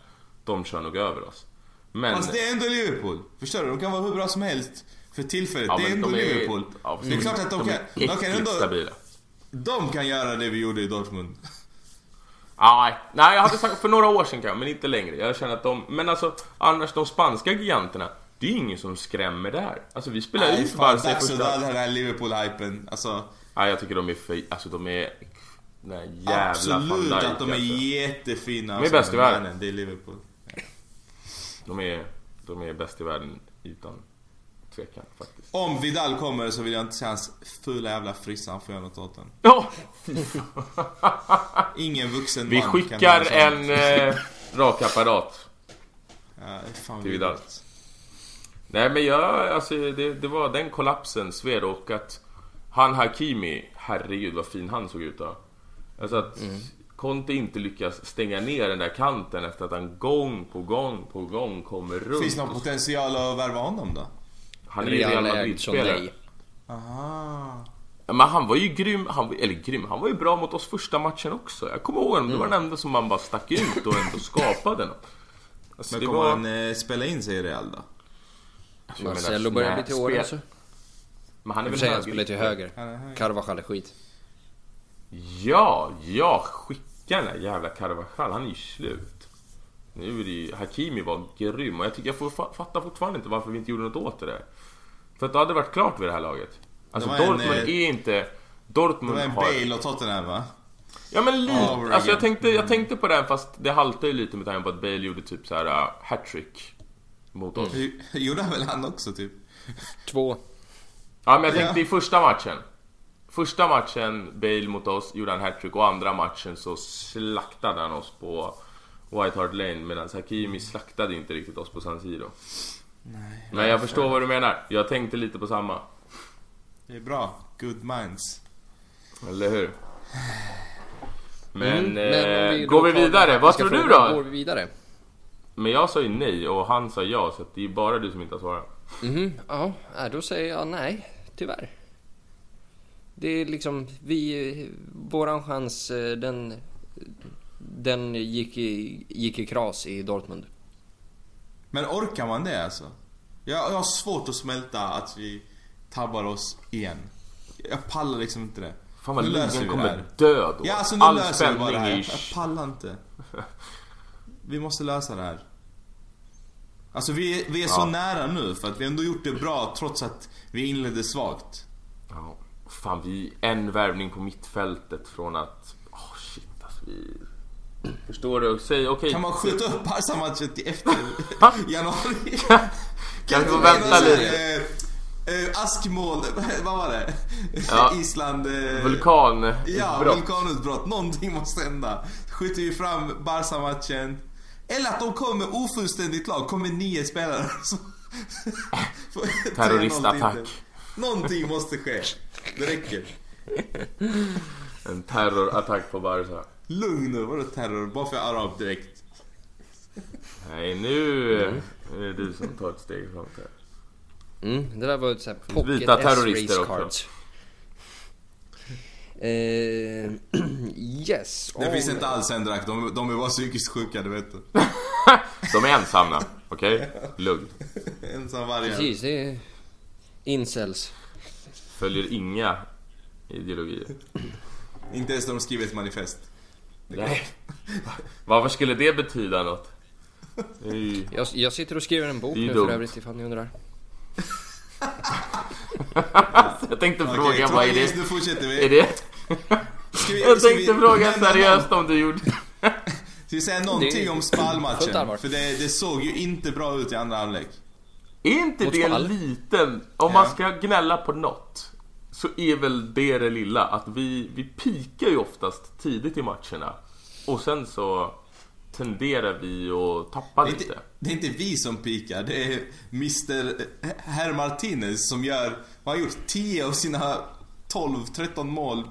de kör nog över oss. Men... Fast det är ändå Liverpool. Förstår du? De kan vara hur bra som helst för tillfället. ja, det är ändå de Liverpool. Ja, det är klart att de, de kan... är De kan ändå... stabila. De kan göra det vi gjorde i Dortmund. Nej, nej, jag hade sagt för några år sedan kanske, men inte längre. Jag känner att de, men alltså annars de spanska giganterna, det är ju ingen som skrämmer där. Alltså vi spelar Nej, ut Barca i första... döda den här Liverpool-hypen. Alltså, Nej, jag tycker de är för, alltså de är... Här jävla absolut Dijk, att de är alltså. jättefina. De är bäst i världen. Det är Liverpool. De är, de är bäst i världen utan tvekan faktiskt. Om Vidal kommer så vill jag inte se hans fula jävla frissa. Han får göra något åt den. Ja! Ingen vuxen Vi man skickar kan en eh, rak apparat. Ja, fan till Vidal. Nej men jag, alltså det, det var den kollapsen sved och att han Hakimi, herregud vad fin han såg ut då. Alltså att Conte inte lyckas stänga ner den där kanten efter att han gång på gång på gång kommer runt. Finns det någon potential att värva honom då? Han är ju Real Madrid-spelare. Aha. Men han var ju grym, han, var- eller grym, han var ju bra mot oss första matchen också. Jag kommer ihåg honom, det var den enda som man bara stack ut och ändå skapade något. Alltså, Men kommer var- han eh, spela in sig i Real då? alltså, Marcelo börjar bli till åren spel- så. Men han är väl sig han höger- spelar till höger. Höger. Carvajal är skit. Ja, ja, skicka den där jävla Carvajal, han är ju slut. Nu är det ju, Hakimi var grym och jag tycker jag får, fa- fattar fortfarande inte varför vi inte gjorde något åt det där. För att det hade varit klart vid det här laget. Alltså Det var en, Dortmund eh, är inte... Det Dortmund var en har... Bale och Tottenham va? Ja men lite, alltså jag tänkte, jag tänkte på det fast det haltar ju lite med tanke på att Bale gjorde typ så här uh, hattrick mot oss. Mm. Gjorde han väl han också typ? Två. Ja men jag tänkte Ja. i första matchen. Första matchen, Bale mot oss, gjorde han hattrick och andra matchen så slaktade han oss på White Hart Lane medan Hakimi slaktade inte riktigt oss på San Siro. Nej. Men jag förstår vad du menar. Jag tänkte lite på samma. Det är bra. Good minds. Eller hur? Men, Mm, eh, om vi då går vi vidare? Vad tror du då? Går vi vidare? Men jag sa ju nej och han sa ja så det är bara du som inte har svarat. Mhm, ja, äh, då säger jag nej, tyvärr. Det är liksom, vi, våran chans, eh, den, den gick i, gick i kras i Dortmund. Men orkar man det alltså? Jag, jag har svårt att smälta att vi tabbar oss igen. Jag pallar liksom inte det. Fan vad ligan kommer dö då. Ja, alltså nu All löser vi bara det här. är... Jag pallar inte. Vi måste lösa det här. Alltså vi, är- vi är så Ja. nära nu för att vi ändå gjort det bra trots att vi inledde svagt. Ja. fan vi en värvning på mittfältet från att... Oh shit alltså vi... Förstår du? Säg okej. Kan man skjuta upp Barca-matchen till efter januari? Kan vi få vänta lite? Eh, eh, askmål, vad var det? Ja. Island... Eh, Vulkan. Ja, brott. vulkanutbrott. Någonting måste hända. Skjuter vi fram Barca-matchen. Eller att de kommer ofullständigt lag, kommer nio spelare. Terroristattack. 3-0 inte. Någonting måste ske. Det räcker. En terrorattack på Barca. Lugn nu, vadå terror? Bara för jag är arab direkt. Nej nu är det du som tar ett steg framåt här. Mm, det där var ett sånt här pocket Vita terrorister race också. cards. Eh, yes. Det finns inte alls en drakt, de, de är bara psykiskt sjuka, det vet du. De är ensamma, okej? Lugn. Ensam varje. Precis, det är incels. Följer inga ideologier. Inte ens när de skriver ett manifest. Nej. Varför skulle det betyda något? Det är ju... Jag, jag sitter och skriver en bok nu dumt. för övrigt ifall ni undrar. Jag tänkte Okej, fråga, vad är det? nu fortsätter vi. Är det? Ska vi, Jag ska tänkte vi fråga seriöst om du gjorde... Ska vi säga någonting Det är om fullt allvar. Spalmatchen? För det, det såg ju inte bra ut i andra halvlek. Är inte Mot det Spal? liten... Om man ska gnälla på något så är väl det det lilla att vi, vi pikar ju oftast tidigt i matcherna. Och sen så tenderar vi att tappa Det lite. inte, det är inte vi som pikar, det är Mr. Herr Martinez som gör, vad har han gjort? 10 av sina 12-13 mål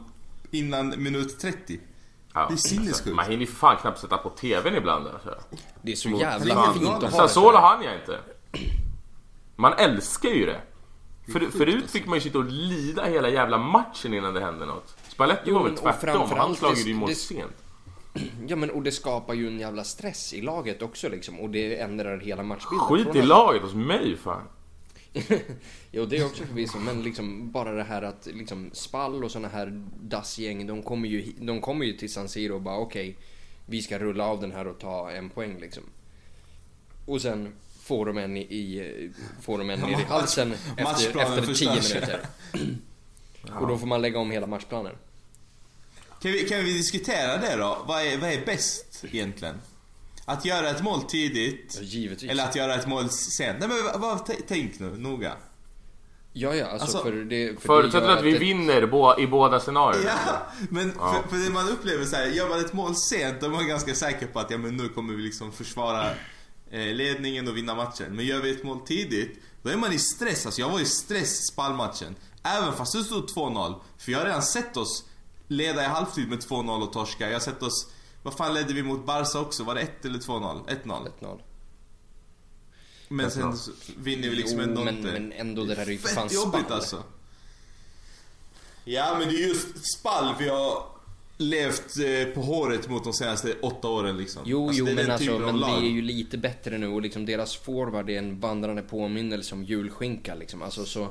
innan minut 30. Ja, det är sinnessjukt. Man hinner ju fan knappt sätta på TVn ibland alltså. Det är så jävla fint att ha det Sassuolo hann jag inte. Man älskar ju det. För, förut fick man ju sitta och lida hela jävla matchen innan det hände något. Spalletti var väl tvärtom, han det- ju mål det- sent. Ja men och det skapar ju en jävla stress i laget också liksom. Och det ändrar hela matchbilden. Skit Från i att- laget hos mig fan. Jo det är också förvisso, men liksom bara det här att liksom Spall och såna här dassgäng, de kommer ju, de kommer ju till San Siro och bara okej, vi ska rulla av den här och ta en poäng liksom. Och sen får de en i, får de en ner i halsen efter, matchplanen efter tio förstörs. minuter. Och då får man lägga om hela matchplanen. Kan vi, kan vi diskutera det då? Vad är, vad är bäst egentligen? Att göra ett mål tidigt? Givetvis. Eller att göra ett mål sent? Nej men vad, tänk nu, noga. Ja, ja, alltså, Alltså, för det... För gör att vi det- vinner bo- i båda scenarierna. Ja, men Ja. För, för det man upplever så här, gör man ett mål sent då är man ganska säker på att ja, men nu kommer vi liksom försvara ledningen och vinna matchen. Men gör vi ett mål tidigt, då är man i stress. Alltså jag var i stress Spalmatchen. Även fast det stod 2-0. För jag har redan sett oss leda i halvtid med 2-0 och torska. Jag har sett oss, vad fan ledde vi mot Barca också? Var det 1 eller 2-0? 1-0. 1-0. Men 1-0. sen vinner vi liksom Jo, ändå men, inte. men ändå det där är ju för fan Fett jobbigt spall. alltså. Ja men det är just spall vi har levt eh, på håret mot de senaste åtta åren liksom. Jo, Alltså, jo, men alltså, men vi är ju lite bättre nu och liksom deras forward är en vandrande påminnelse om julskinka liksom. Alltså så...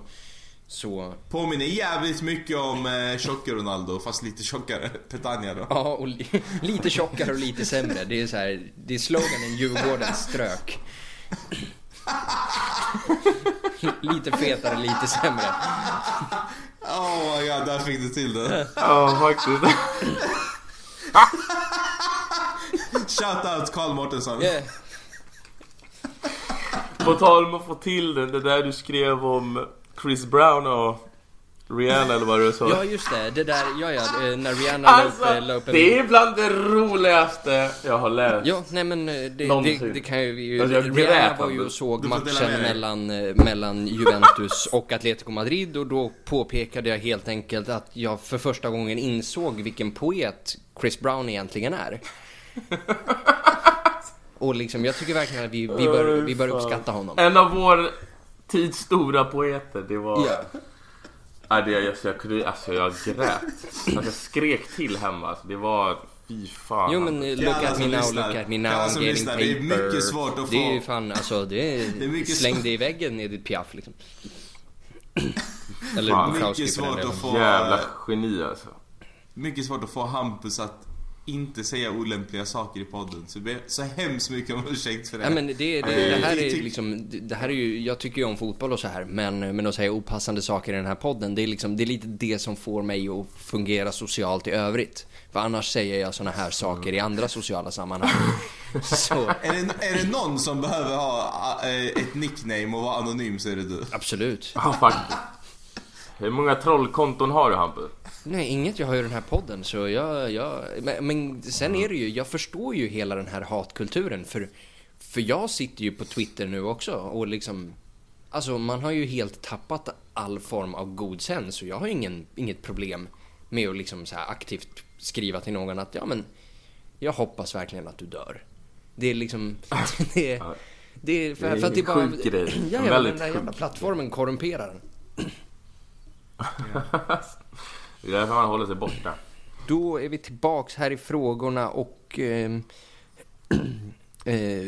Så... Påminner jävligt mycket om eh, tjocka Ronaldo fast lite tjockare. Petagna då. Ja, och li, lite tjockare och lite sämre. Det är så här, det är sloganen Djurgårdens strök. lite fetare, lite sämre. Oh my god, där fick du till det. Ja, faktiskt. Shout out Karl Mårtensson. Yeah. På tal om att få till det, det där du skrev om Chris Brown och Rihanna eller vad du sa. Ja, just det. Det där, ja, ja, eh, när Rihanna Alltså, la upp, la upp en... det är bland det roligaste jag har läst. Ja, nej men eh, det, det, det kan ju vi ju... Alltså, Rihanna var ju och såg matchen mellan, eh, mellan Juventus och Atletico Madrid och då påpekade jag helt enkelt att jag för första gången insåg vilken poet Chris Brown egentligen är. Och liksom, jag tycker verkligen att vi, vi, bör, vi bör uppskatta honom. En av vår tids stora poeter, det var... Ja. Ja, det, alltså, jag, kunde, alltså, jag grät. Alltså, jag skrek till hemma. Alltså, det var... Fy fan. Jo men Till look at me now, lyssnar. look at me now, I'm getting lyssnar, paper. det är mycket svårt att Det är få- ju fan, alltså det är, Det är mycket släng svårt. det i väggen Edith Piaf liksom. Eller Fan. Bukowski Mycket svårt att få... Jävla geni alltså. Mycket svårt att få Hampus att inte säga olämpliga saker i podden. Så ber så hemskt mycket om ursäkt för det. Nej men det, det, Ja, det här är liksom, det- här är ju, jag tycker ju om fotboll och så här, men, men att säga opassande saker i den här podden, det är liksom, det är lite det som får mig att fungera socialt i övrigt. För annars säger jag såna här saker i andra sociala sammanhang. Så, Är det, är det någon som behöver ha äh, ett nickname och vara anonym så är det du. absolut. Ja, faktiskt. Hur många trollkonton har du Hampus? Nej, inget jag har i den här podden så jag, jag men, men sen är det ju, jag förstår ju hela den här hatkulturen för, för jag sitter ju på Twitter nu också och liksom Alltså man har ju helt tappat all form av god sens så jag har ingen, inget problem med att liksom så aktivt skriva till någon att ja men Jag hoppas verkligen att du dör. Det är liksom, det är, det är, för, Det är för att det är bara... sjuk grej. Ja, ja, den där jävla plattformen korrumperar den. Det är därför man håller sig borta. Då är vi tillbaks här i frågorna och... ehm, eh,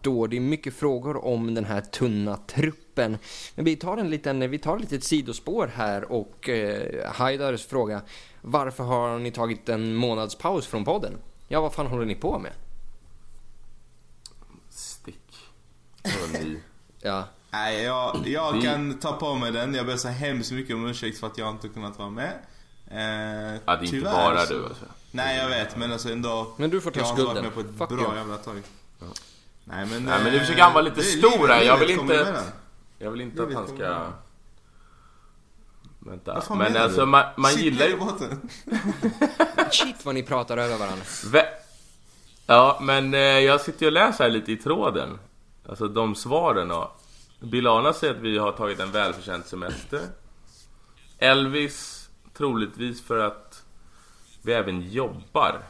då det är mycket frågor om den här tunna truppen. Men vi tar en liten, vi tar ett litet sidospår här och eh, Haidars fråga. Varför har ni tagit en månadspaus från podden? Ja, vad fan håller ni på med? Stick. Ja, Nej, jag, jag kan ta på mig den. Jag ber så hemskt mycket om ursäkt för att jag inte kunnat vara med. Eh, Ja, det är inte bara så- du alltså. Nej, jag vet, men alltså ändå. Men du får ta jag har inte skulden. varit med på ett Fuck bra you. jävla tag. Nej, men... Nej, men nu eh, försöker han vara lite stor här. Jag vill inte-. Jag vill inte Jag att han ska... du. Vänta. Men menar alltså du? man, man gillar ju... shit vad ni pratar över varandra. Vä- Ja, men eh, jag sitter ju och läser här lite i tråden. Alltså de svaren och... Bilana säger att vi har tagit en välförtjänt semester. Elvis, troligtvis för att vi även jobbar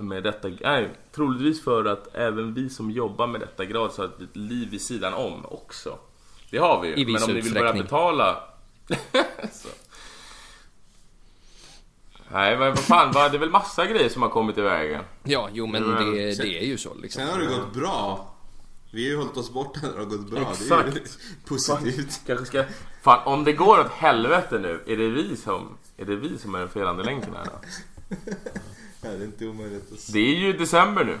med detta. Nej, troligtvis för att även vi som jobbar med detta grad så har ett liv vid sidan om också. Det har vi ju. I viss Men om ni vill börja betala... så. Nej, men vad fan, va? det är väl massa grejer som har kommit i vägen. Ja, jo men Men- det, det är ju så liksom. Sen har det gått bra. Vi har ju hållit oss borta när det har gått bra. Det är ju Exakt. positivt. Kanske ska... Fan, om det går åt helvete nu, är det vi som är, det vi som är den felande länken här då? Ja, det är inte omöjligt att Det är ju december nu.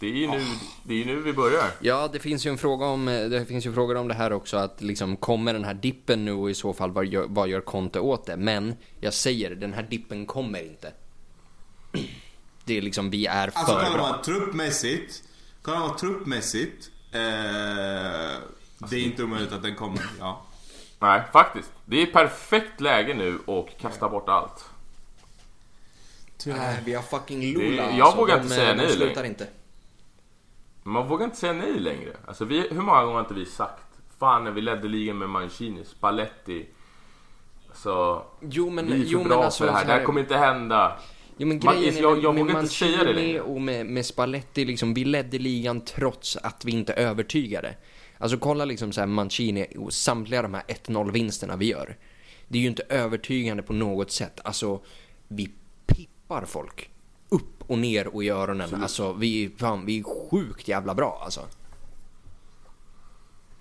Det är ju nu, det är ju nu vi börjar. Ja, det finns ju en fråga om det finns ju frågor om det här också att liksom kommer den här dippen nu och i så fall vad gör, vad gör Conte åt det? Men jag säger den här dippen kommer inte. Det är liksom vi är för Alltså bra. man truppmässigt. Kollar man truppmässigt. Eh, det är inte omöjligt att den kommer, ja. Nej, faktiskt. Det är perfekt läge nu och kasta bort allt. Nej, vi har fucking Det- Lula. jag alltså. vågar De, inte säga de nej slutar längre. inte. Man vågar inte säga nej längre. Alltså vi, hur många gånger har inte vi sagt Fan när vi ledde ligan med Mancini, Spalletti. Så Jo men, vi är för jo, men bra alltså, för det här. Det här kommer inte hända. Jo men Man- grejen är jag- jag med vågar inte säga det längre. och med, med Spalletti liksom, vi ledde ligan trots att vi inte övertygade. Alltså kolla liksom så här Mancini och samtliga de här 1-0 vinsterna vi gör. Det är ju inte övertygande på något sätt. Alltså, vi pippar folk. Upp och ner och i öronen. Alltså, vi, fan, vi är sjukt jävla bra alltså.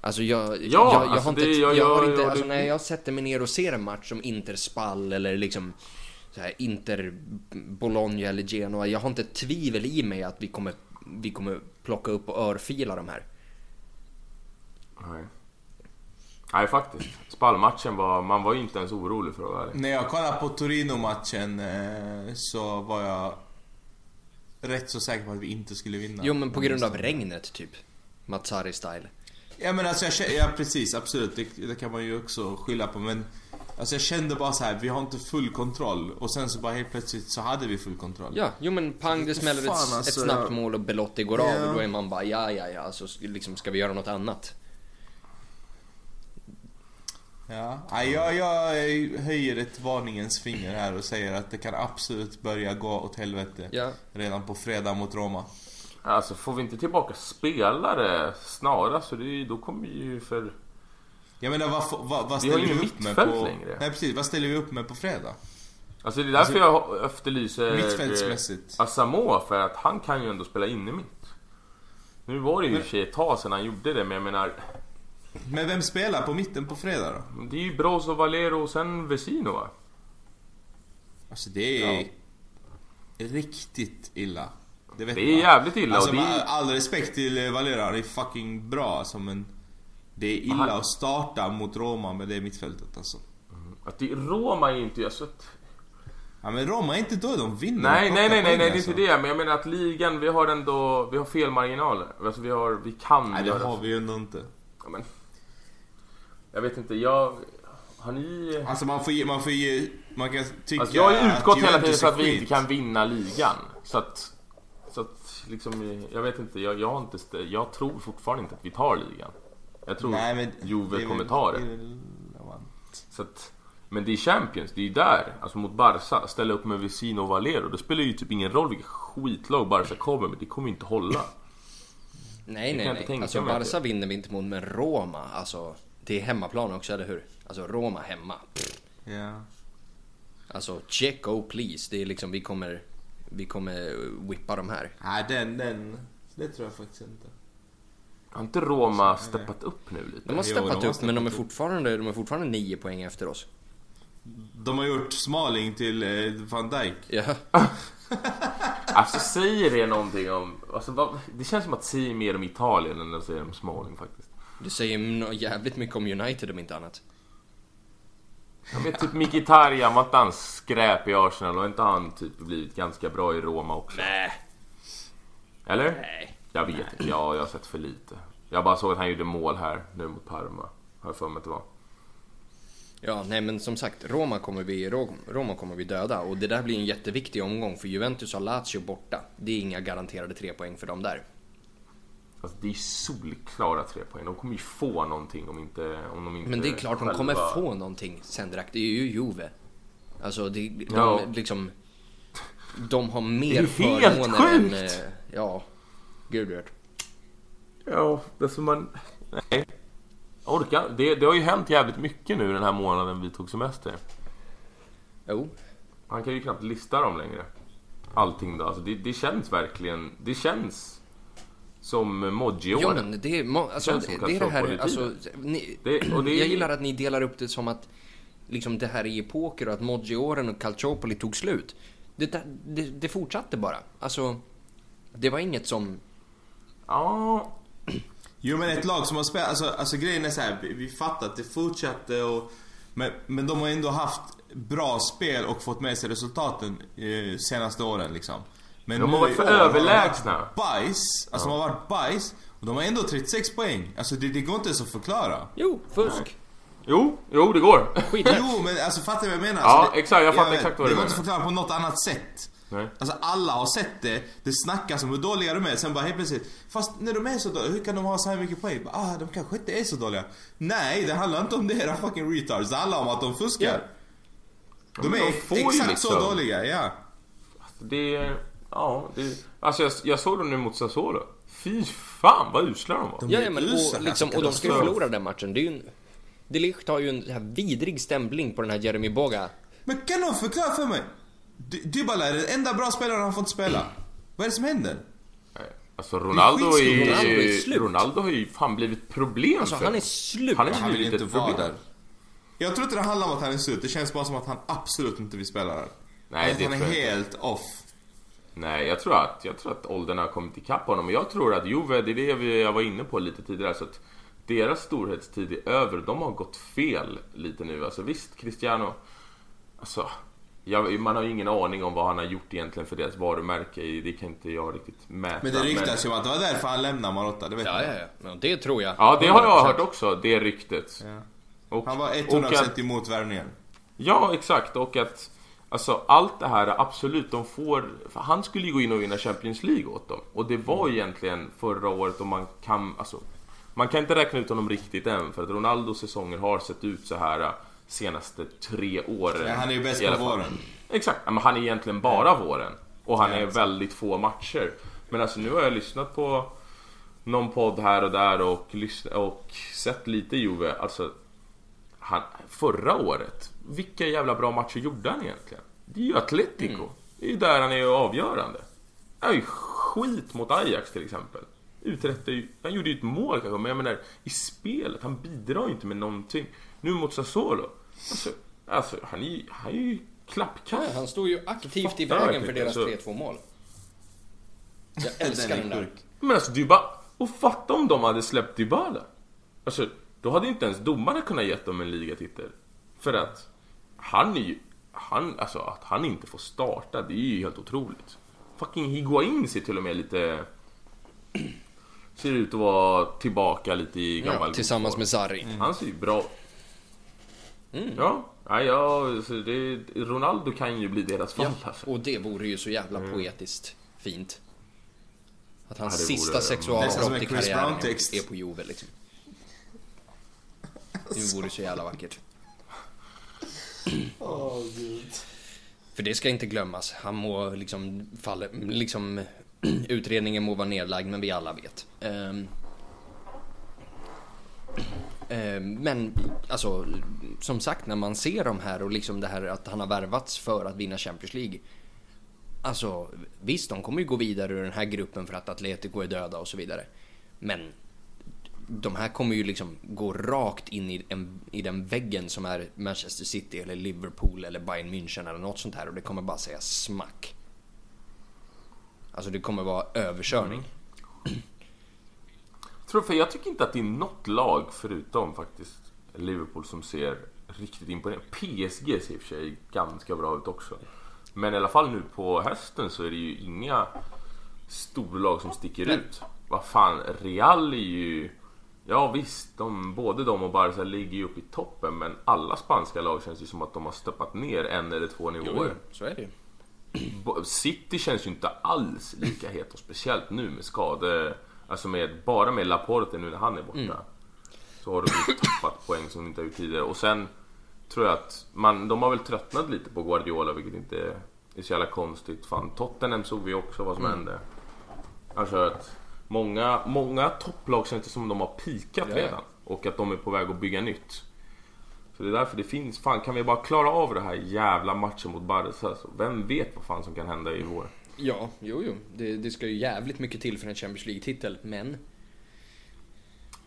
Alltså jag, jag, jag, alltså har inte, det- jag, jag- har inte, alltså när jag sätter mig ner och ser en match som Inter Spall eller liksom så här Inter Bologna eller Genoa. Jag har inte ett tvivel i mig att vi kommer, vi kommer plocka upp och örfila de här. Nej. Nej faktiskt. Spallmatchen var, man var ju inte ens orolig för att vara ärlig. När jag kollade på Torino-matchen eh, så var jag rätt så säker på att vi inte skulle vinna. Jo men på grund av regnet typ. Mazzari style. Ja men alltså jag ja precis absolut det, det kan man ju också skylla på men Alltså jag kände bara så här, vi har inte full kontroll och sen så bara helt plötsligt så hade vi full kontroll. Ja, jo men pang det smäller ett, Fan, ett alltså, snabbt mål och Belotti går av Ja. och då är man bara ja ja ja, så sk- liksom ska vi göra något annat. Ja, Nej, jag, jag höjer ett varningens finger här och säger att det kan absolut börja gå åt helvete Ja. redan på fredag mot Roma. Alltså får vi inte tillbaka spelare snarast så det då kommer vi ju för... Jag menar vad, vad, vad Vi ställer vi, ingen upp med på... längre. Nej precis, vad ställer vi upp med på fredag? Alltså det är därför jag efterlyser... Mittfältsmässigt. eh, Asamoah för att han kan ju ändå spela inne mitt. Nu var det ju i och för sig ett tag sedan han gjorde det men jag menar... Men vem spelar på mitten på fredag då? Det är ju Brozo, Valero och sen Vesino va? Alltså det är riktigt illa. Det, Det är man. jävligt illa Alltså och det är... all respekt till Valera, det är fucking bra alltså men... Det är illa Han- att starta mot Roma med det mittfältet alltså. Att det, Roma är inte... Alltså, att, Ja men Roma är inte då de vinner. nej, nej, nej, nej, nej, det är alltså. inte det. Men jag menar att ligan, vi har ändå... Vi har fel marginaler. Alltså vi har... Vi kan Nej det göra... har vi ju ändå inte. Ja, men, jag vet inte, jag... Har ni... Alltså man får ge, man får ge, man kan tycka Alltså jag har ju utgått hela tiden så att vi inte kan vinna ligan. Så att... Så att liksom, jag vet inte, jag, jag har inte... Jag tror fortfarande inte att vi tar ligan. Jag tror Nej, men Juve kommer ta det. Så att, men det är Champions, det är ju där. Alltså mot Barca, ställa upp med Vesino och Valero. Det spelar ju typ ingen roll vilket skitlag Barca kommer med. Det kommer ju inte hålla. Nej, nej, nej. Alltså Barca vinner vi inte mot, men Roma, alltså. Det är hemmaplan också, eller hur? Alltså Roma hemma. Ja. Alltså check oh please. Det är liksom, vi kommer, vi kommer whippa de här. Nej den, den, det tror jag faktiskt inte. Har inte Roma steppat upp nu lite? De har Jo, de steppat har upp, men de är steppat fortfarande, de är fortfarande nio poäng efter oss. De har gjort Smalling till eh, van Dijk. Ja. Alltså säger det någonting om... Alltså, vad, det känns som att säga mer om Italien än att säga om Smalling faktiskt. Det säger jävligt mycket om United om inte annat. Ja, men typ Mkhitaryan, var inte han skräp i Arsenal och inte han typ blivit ganska bra i Roma också? Nej. Eller? Nej. Jag vet inte, ja, jag har sett för lite. Jag bara såg att han gjorde mål här nu mot Parma. Har jag för mig att det var. Ja, nej men som sagt, Roma kommer vi, Ro- Roma kommer vi döda och det där blir en jätteviktig omgång för Juventus har Lazio borta. Det är inga garanterade tre poäng för dem där. Alltså det är solklara tre poäng. De kommer ju få någonting om inte... Om de inte Men det är klart de själva- kommer få någonting Sendrak. Det är ju Juve. Alltså, det, de, Ja. liksom... De har Det mer är ju helt förmåner än... sjukt! eh, Ja, gud vet. Ja, det som man... Nej. Orkar. Det, det har ju hänt jävligt mycket nu den här månaden vi tog semester. Jo, Man kan ju knappt lista dem längre. Allting då. Alltså det, det känns verkligen... Det känns som ja Modji-åren. men det är, alltså, det, det är det här, alltså, ni, Det- och det är- Jag gillar att ni delar upp det som att liksom det här är epoker och att Moggi-åren och Calciopoli tog slut. Det, det, det fortsatte bara. Alltså, det var inget som... Ja, Jo men ett lag som har spelat, alltså, alltså grejen är så här, vi, vi fattar att det fortsatte och men, men de har ändå haft bra spel och fått med sig resultaten eh, senaste åren liksom. Men De har varit för år har överlägsna. varit Bajs, alltså de har varit bajs och de har ändå 36 poäng. Alltså det, det går inte ens att förklara. Jo, fusk. jo, jo det går. Skit Jo men alltså fattar du vad jag menar? Ja, Alltså, det, exakt, jag fattar vet, exakt vad du Det går inte menar. att förklara på något annat sätt. Nej. Alltså alla har sett det, det snackas om hur dåliga de är, sen bara helt plötsligt Fast när de är så dåliga, hur kan de ha så här mycket poäng? Bara, Ah, de kanske inte är så dåliga Nej, det handlar inte om det era fucking retards, det handlar om att de fuskar De men är de exakt så liksom- dåliga, ja Det är... Ja, det... Alltså jag, jag såg dem nu mot Sassuolo. Fy fan vad usla de var. De Ja, men, och, liksom, alltså, och de ska ju förlora den matchen. Det är ju en... Delicht har ju en så här vidrig stämpling på den här Jeremy Boga. Men kan någon förklara för mig? Dy- Dybala är den enda bra spelaren han fått spela Vad är det som händer? Alltså Ronaldo är är, skitslut. Ronaldo är ju... slut. Ronaldo har ju fan blivit problem Alltså för han är slut. Han är Han vill inte vara där Jag tror inte det handlar om att han är slut, det känns bara som att han absolut inte vill spela där Nej, Att det han är jag inte. helt off Nej, jag tror att, jag tror att åldern har kommit ikapp honom. Och jag tror att Juve, det är det vi, jag var inne på lite tidigare. Så att deras storhetstid är över. De har gått fel lite nu. Alltså visst, Cristiano... Alltså, jag, man har ju ingen aning om vad han har gjort egentligen för deras varumärke. Det kan inte jag riktigt mäta. Men det ryktas ju om att det var därför han lämnade Marotta, det vet Ja, man. ja, ja. Men det tror jag. Ja, det har jag 100%. hört också. Det ryktet. Ja. Och, Han var och 100% att, emot värvningen. Ja, exakt. Och att alltså, allt det här, absolut, de får... För han skulle ju gå in och vinna Champions League åt dem. Och det var ju egentligen förra året och man kan... Alltså, man kan inte räkna ut honom riktigt än för att Ronaldos säsonger har sett ut så här senaste tre åren. Ja, han är ju bäst på våren. Exakt, men han är egentligen bara våren. Och han Ja, är väldigt få matcher. Men alltså nu har jag lyssnat på någon podd här och där och, och sett lite Juve. Alltså, han, förra året, vilka jävla bra matcher gjorde han egentligen? Det är ju Atletico. Det är ju där han är avgörande. Han är ju skit mot Ajax till exempel. Uträttar ju, han gjorde ju ett mål kanske, men jag menar i spelet, han bidrar ju inte med någonting. Nu mot Sassuolo. Alltså, alltså han är ju, han är ju klappkass. Ja, han stod ju aktivt i vägen för deras alltså. 2 mål. Jag älskar den där. Men alltså Dybala, och fatta om de hade släppt Dybala. Alltså, då hade inte ens domarna kunnat gett dem en ligatitel. För att han är ju, han, alltså att han inte får starta, det är ju helt otroligt. Fucking Higuain ser till och med lite... Ser ut att vara tillbaka lite i gammal Ja, tillsammans med Sarri. Han ser ju bra Ja, ja, ja så det, Ronaldo kan ju bli deras fall Ja, och det vore ju så jävla poetiskt fint. Att hans Ja, det sista sexualbrott i karriären är på Juve liksom. Det vore så jävla vackert. För det ska inte glömmas. Han må liksom falla, liksom utredningen må vara nedlagd men vi alla vet. Ehm, Eh, men alltså som sagt när man ser de här och liksom det här att han har värvats för att vinna Champions League. Alltså visst, de kommer ju gå vidare ur den här gruppen för att Atletico är döda och så vidare. Men de här kommer ju liksom gå rakt in i, en, i den väggen som är Manchester City eller Liverpool eller Bayern München eller något sånt här och det kommer bara säga smack. Alltså det kommer vara överkörning. Mm. Tror för jag tycker inte att det är något lag förutom faktiskt Liverpool som ser riktigt imponerande PSG ser i och för sig ganska bra ut också. Men i alla fall nu på hösten så är det ju inga storlag som sticker Nej. ut. Vad fan, Real är ju... Ja visst, de, både de och Barca ligger ju uppe i toppen men alla spanska lag känns ju som att de har steppat ner en eller två nivåer. jo, så är det ju. City känns ju inte alls lika het och speciellt nu med skade Alltså med, bara med Laporte nu när han är borta Mm. Så har de tappat poäng som de inte har gjort tidigare och sen Tror jag att man, de har väl tröttnat lite på Guardiola vilket inte är så jävla konstigt Fan Tottenham såg vi också vad som Mm. hände Alltså att Många, många topplag känns det som de har pikat Ja, ja. redan och att de är på väg att bygga nytt så det är därför det finns, fan kan vi bara klara av det här jävla matchen mot Barca så vem vet vad fan som kan hända i vår? Ja, jo, jo. Det, det ska ju jävligt mycket till för en Champions League-titel, men...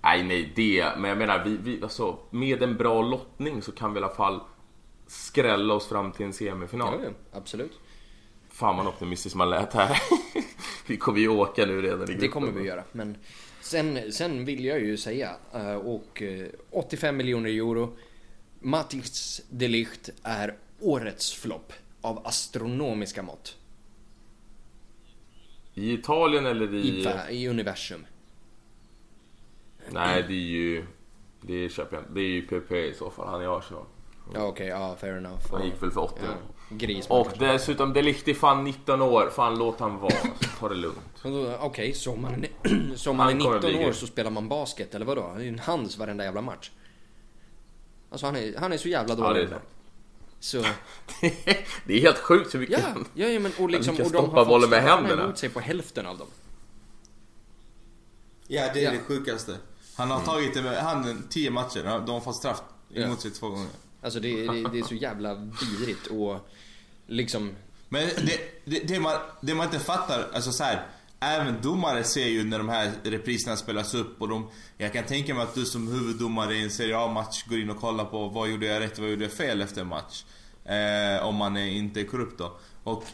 Nej, nej, det. Men jag menar, vi, vi, alltså, med en bra lottning så kan vi i alla fall skrälla oss fram till en semifinal. Ja, ja, absolut. Fan vad optimistisk man lät här. vi kommer ju åka nu redan i gruppen. Det kommer vi göra, men... Sen, sen vill jag ju säga, eh, och eh, 85 miljoner euro. Matis de Ligt är årets flopp av astronomiska mått I Italien eller i... i, i universum. Nej, det är ju... Det köper jag inte. Det är ju PP i så fall. Han är i Arsenal. Ja, okej, ja, fair enough. Han gick väl för 80 ja, gris. Och dessutom, det är fan 19 år. Fan låt han vara. Ta det lugnt. Okej, så om man är, så om man är Han kommer 19 bli år så spelar man basket, eller vadå? Det är ju en hands varenda jävla match. Alltså han är, han är så jävla Ja, dålig. sant. Så, det är helt sjukt hur mycket ja, han... ja, ja men och liksom, kan och de stoppa har fått bollen med händerna. emot sig på hälften av dem. Ja, det är Ja. det sjukaste. Han har tagit det med handen 10 matcher. De har fått straff Ja. emot sig två gånger. Alltså det, det, det är så jävla vidrigt och liksom, Men det, det, det, man, det man inte fattar, alltså så här. Även domare ser ju när de här repriserna spelas upp och de... Jag kan tänka mig att du som huvuddomare i en Serie A-match går in och kollar på vad gjorde jag rätt, vad gjorde jag fel efter en match. Eh, om man är inte är korrupt då. Och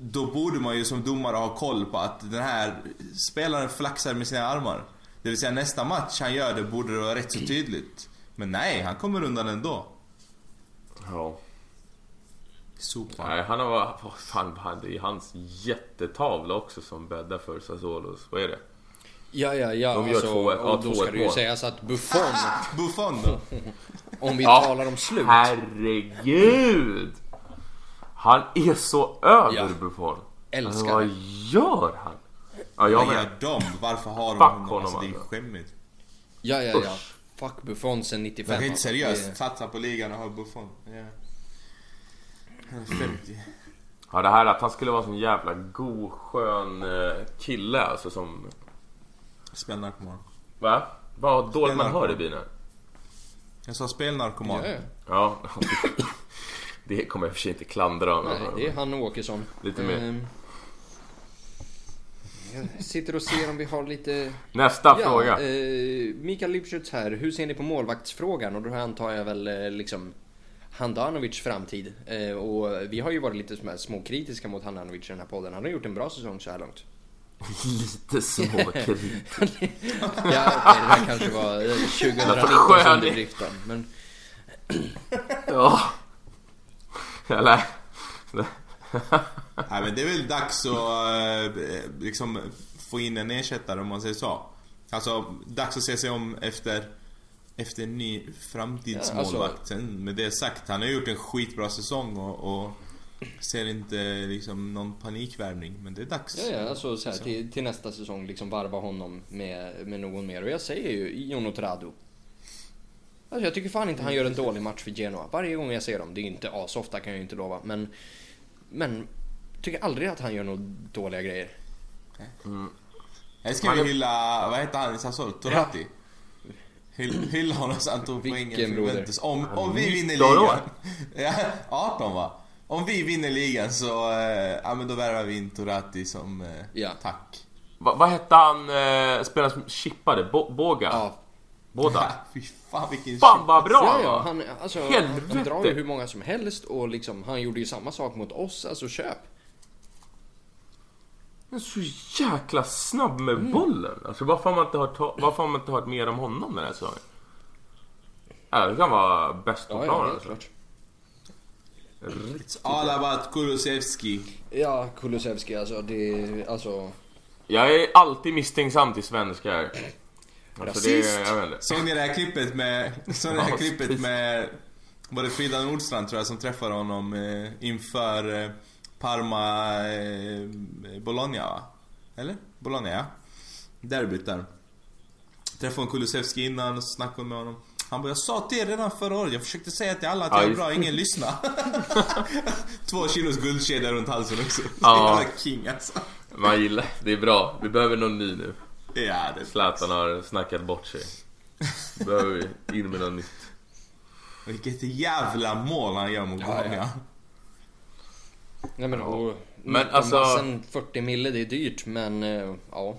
då borde man ju som domare ha koll på att den här spelaren flaxar med sina armar. Det vill säga nästa match han gör det borde det vara rätt så tydligt. Men nej, han kommer undan ändå. Ja. Sopa. Nej, han har... Vad fan, han, det är hans jättetavla också som bäddar för Sassuolos. Vad är det? ja ja ja, De gör alltså, två- ja, och då två ska det ju sägas att Buffon, Buffon då? om vi Ja, talar om slut. Herregud! Han är så över Ja. Buffon. Älskar alltså, vad gör han? Ja, jag Vad gör de? Varför har de honom? honom, Alltså, det är alltså. skämmigt. Ja ja ja, Usch. fuck Buffon sen 95. Man kan inte seriöst Det- satsa på ligan och ha Buffon. Ja. Han är 50. Ja, det här att han skulle vara en sån jävla god, skön eh, kille alltså som... Spelnarkoman. Va? Vad dåligt man hör i bilen. Jag sa spelnarkoman. Ja, ja. Ja. det kommer jag i och för sig inte klandra honom Nej, det är han och Åkesson. Lite mer. Ehm, Jag sitter och ser om vi har lite... Nästa fråga. Eh, Mikael Lipschutz här. Hur ser ni på målvaktsfrågan? Och då antar jag väl eh, liksom... Handanovic framtid. Eh, och vi har ju varit lite som här småkritiska mot Handanovic i den här podden. Han har gjort en bra säsong så här långt. Lite småkritik. ja, okej, det där kanske var eh, 2019 skön i- underdriften. Men ja. Eller? Nej men det är väl dags att eh, liksom få in en ersättare om man säger så. Alltså, dags att se sig om efter, efter en ny framtidsmålvakt. Ja, Sen med det sagt, han har gjort en skitbra säsong och, och ser inte liksom någon panikvärvning. Men det är dags. ja, ja, alltså så här, till, till nästa säsong liksom varva honom med, med någon mer. Och jag säger ju Jon Otrado. Alltså jag tycker fan inte han gör en dålig match för Genoa. Varje gång jag ser dem. Det är inte asofta kan jag ju inte lova. Men, men tycker aldrig att han gör några dåliga grejer. Här ska vi är- hylla, vad heter han i Sassuolo? Toratti? Hyll, honom så han tog Vilken poängen. Juventus. Om, om vi vinner 19 år. ligan. Ja, 18 va? Om vi vinner ligan så, eh, ja men då värvar vi in Toratti som eh, Ja. tack. Va, vad hette han eh, spelaren som chippade? Bo, Båga? Ja, Båda? Ja, fy fan vilken Fan vad bra ja, han ja han, alltså, Helvete. han drar ju hur många som helst och liksom, han gjorde ju samma sak mot oss. Alltså köp. Han är så jäkla snabb med Mm. bollen. Alltså varför har man inte hört, varför har man inte hört mer om honom den här säsongen? Ja, det kan vara bäst på Ja, ja, planen. helt alltså. all about Kulusevski. Ja, Kulusevski alltså, det, alltså. Jag är alltid misstänksam till svenskar. Alltså det Rasist. Såg ni det här klippet med, såg ni det här Ja, klippet med, var det Frida Nordstrand tror jag som träffade honom eh, inför eh, Parma eh, Bologna va? Eller? Bologna ja. Derbyt där. Träffade Kulusevski innan och snackade med honom. Han bara, jag sa till er redan förra året, jag försökte säga till alla att Ja, jag är bra, ingen lyssnar. Två kilos guldkedja runt halsen också. Ja. King alltså. Man gillar, det är bra. Vi behöver någon ny nu. Ja, det Zlatan har snackat bort sig. Behöver vi in med något nytt. Vilket jävla mål han gör mot Ja, Bologna. ja. Nej men, och, Men alltså- massen 40 mille, det är dyrt men eh, ja.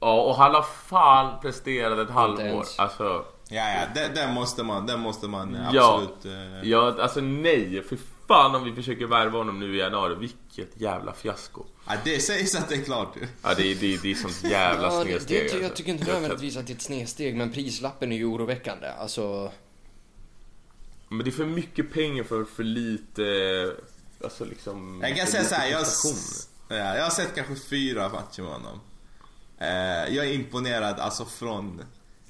Ja, och han har fan presterat ett halvår. Alltså, Ja, ja, den, den måste man, den måste man Ja. absolut... Eh, ja, alltså nej. För fan om vi försöker värva honom nu i januari. Vilket jävla fiasko. ja, det sägs att det är klart ju. Ja, det är, det det är sånt jävla ja det, snedsteg. det, jag alltså. tycker inte nödvändigtvis att det är ett snedsteg men prislappen är ju oroväckande. Alltså, Men det är för mycket pengar för för lite... Alltså liksom... Jag kan säga lite såhär, jag, ja, jag har sett kanske fyra matcher med honom. Eh, jag är imponerad alltså från...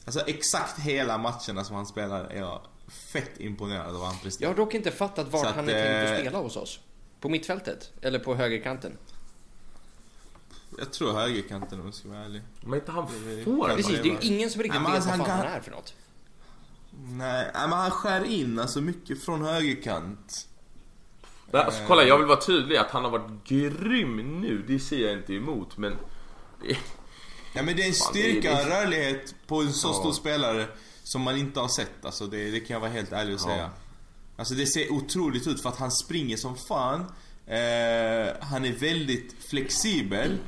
Alltså exakt hela matcherna som han spelar är jag fett imponerad av vad han jag presterar. har dock inte fattat vart Så att, han är tänkt att eh, spela hos oss. På mittfältet? Eller på högerkanten? Jag tror högerkanten om jag ska vara ärlig. Men inte han Det- får det-. Precis, det är ju ingen som riktigt Nej, men vet alltså, vad han fan han kan- är för något. Nej, nej, men han skär in alltså mycket från högerkant. Nej, Alltså, kolla, jag vill vara tydlig att han har varit grym nu. Det ser jag inte emot, men... Det... Ja men det är en Fan, styrka och det är- en rörlighet på en så Ja. stor spelare som man inte har sett. Alltså det, det kan jag vara helt ärlig och Ja. säga. Alltså det ser otroligt ut för att han springer som fan. Eh, han är väldigt flexibel.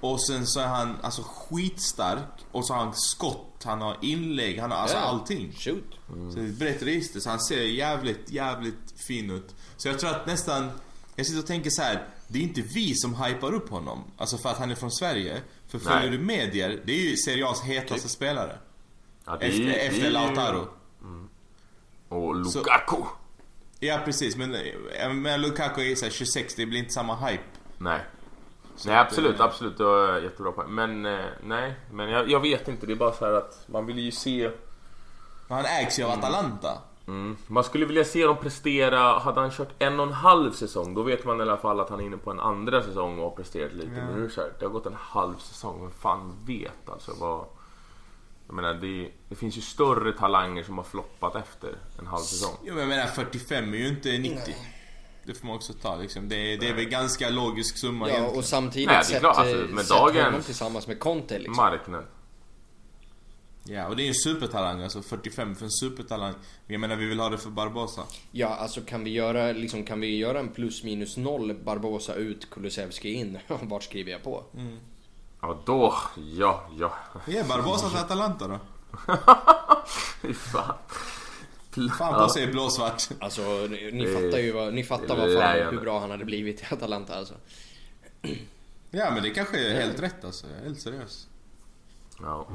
Och sen så är han alltså skitstark. Och så har han skott, han har inlägg, han har alltså Ja. allting. Shoot. Så det är ett brett register, så han ser jävligt, jävligt fin ut. Så jag tror att nästan, jag sitter och tänker så här. Det är inte vi som hypar upp honom. Alltså för att han är från Sverige. För följer du medier, det är ju Serie A's hetaste spelare. Ja, det är Efter, det är efter ju- Lautaro. Och Lukaku. Ja precis, men, men Lukaku är så här 26, det blir inte samma hype. Nej. Nej absolut, eh, absolut. Det var jättebra poäng. Men eh, nej, men jag, jag vet inte. Det är bara så här att man vill ju se... Han ägs ju av Atalanta. Mm, man skulle vilja se dem prestera. Hade han kört en och en halv säsong då vet man i alla fall att han är inne på en andra säsong och har presterat lite. Men nu det så här, det har gått en halv säsong. Vem fan vet alltså vad... Jag menar det, det finns ju större talanger som har floppat efter en halv säsong. Jo men jag menar 45 är ju inte 90. Det får man också ta liksom. Det är, det är väl ganska logisk summa Ja, egentligen. och samtidigt Nej, det är sett, klart, alltså, eh, med sett dagens- honom tillsammans med Conte liksom. Marknad. Ja, och det är ju en supertalang alltså. 45 för en supertalang. Men jag menar vi vill ha det för Barbosa. Ja, alltså kan vi göra, liksom, kan vi göra en plus minus noll Barbosa ut, Kulusevski in? Vart skriver jag på? Ja då, ja, ja. Ge Barbosa till Atalanta då. Fy fan. Fan på sig blåsvart. Alltså, ni, fattar ju vad, ni fattar vad är fan, hur bra han hade blivit i Atalanta alltså. Ja men det kanske är helt rätt alltså. Helt seriöst. Ja.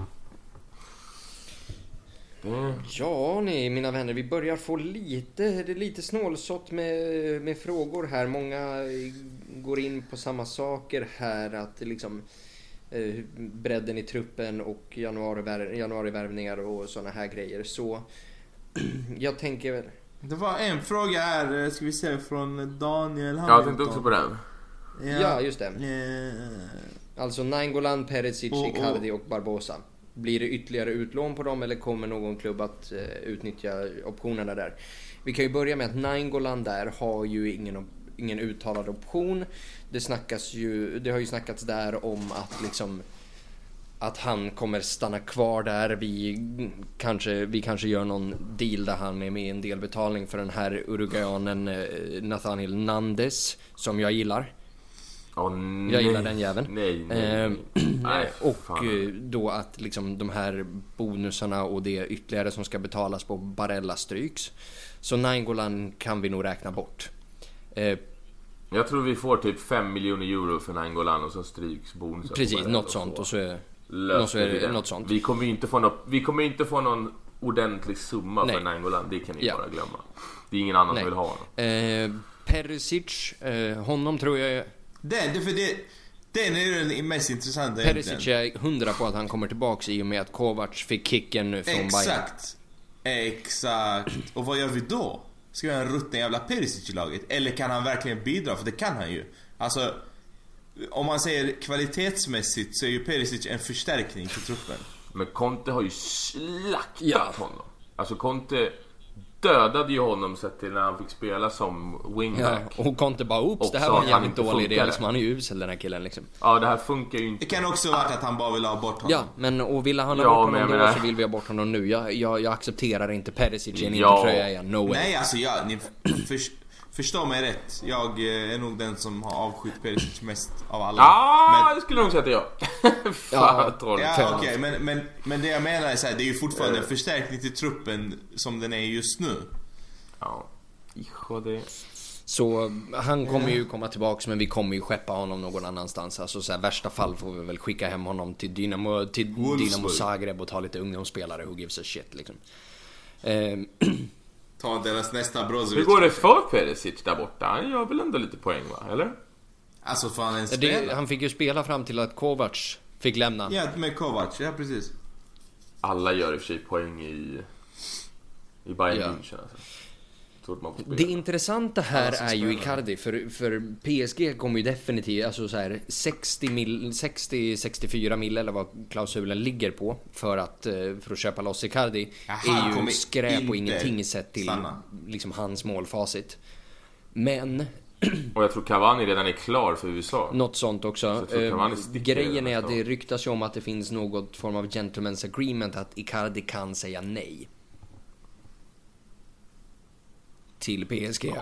Ja, ni mina vänner, vi börjar få lite, det är lite snålsått med, med frågor här. Många eh, går in på samma saker här, att liksom eh, bredden i truppen och januarivär, januarivärvningar och såna här grejer. Så jag tänker väl... Det var en fråga här, eh, ska vi se, från Daniel jag tänkte också på den. Ja, just det. Eh, Alltså Nainggolan, Perisic, och- Icardi och Barbosa. Blir det ytterligare utlån på dem eller kommer någon klubb att eh, utnyttja optionerna där? Vi kan ju börja med att Nainggolan där har ju ingen, ingen uttalad option. Det snackas ju, det har ju snackats där om att liksom att han kommer stanna kvar där. Vi kanske, vi kanske gör någon deal där han är med i en delbetalning för den här uruguayanen eh, Nathaniel Nandes som jag gillar. Nej. Jag gillar den jäveln. Nej, nej, Ehm, nej. nej och fan. eh, då att liksom de här bonusarna och det ytterligare som ska betalas på Barella stryks. Så Nainggolan kan vi nog räkna bort. Eh, Jag tror vi får typ 5 miljoner euro för Nainggolan och så stryks bonusar. på precis, något sånt. så Och så är, löser något det- något sånt. Vi kommer ju inte få något, vi kommer inte få någon ordentlig summa Nej. för Nainggolan. Det kan ni Ja. bara glömma. Det är ingen annan Nej. som vill ha honom. eh, Perisic, eh, honom tror jag... Den, det, för det, den är ju den mest intressanta. Perisic är jag hundra på att han kommer tillbaks i och med att Kovac fick kicken från Bayern. Exakt. Exakt. Och vad gör vi då? Ska vi ha en rutten jävla Perisic i laget? Eller kan han verkligen bidra? För det kan han ju. Alltså, om man säger kvalitetsmässigt så är ju Perisic en förstärkning till truppen. Men Conte har ju slaktat Ja. honom. Alltså Conte dödade ju honom sett till när han fick spela som Ja, wingback. Ja, och Conte bara oops, Och det här var en jävligt inte dålig idé. Liksom, han är ju usel den här killen liksom. det här funkar ju Det inte. kan också varit att han bara ville ha bort honom. Ja, men och ville han ha Ja, bort honom då menar- så vill vi ha bort honom nu. Jag, jag, jag accepterar inte Perisic i en Ja. intertröja igen. No way. Nej, alltså jag, ni för, förstår mig rätt. Jag eh, är nog den som har avskytt Perisic mest av alla. Ja, Men- det skulle jag nog säga att jag. Ja, Fan, troll. Ja okej, men, men, men det jag menar är så här, det är ju fortfarande en förstärkning till truppen som den är just nu. Ja. Ijo, det... Så han kommer ju komma tillbaks men vi kommer ju skeppa honom någon annanstans. Alltså så här, värsta fall får vi väl skicka hem honom till Dynamo, till Wolfsburg. Dynamo Zagreb och ta lite ungdomsspelare. Who gives a shit liksom. Ehm, Ta deras nästa Hur Brozovic. går det för Perisic där borta? Han gör väl ändå lite poäng va? Eller? Alltså får han ens det, spela? han fick ju spela fram till att Kovac fick lämna. Ja, med Kovac. Ja, precis. Alla gör i och för sig poäng i... I Bayern Ja. München alltså. Trodde man får spela. Det intressanta här är ju. Icardi, för, för PSG kommer ju definitivt, alltså så här 60 mil, 60-64 mil eller vad klausulen ligger på för att, eh, för att köpa loss Icardi Ja, han är ju skräp och ingenting sett till stanna. liksom hans målfacit. Men, Och jag tror Cavani redan är klar för USA. något sånt också. tror Eh, grejen är att det ryktas ju om att det finns något form av gentleman's agreement att Icardi kan säga nej. Till PSG.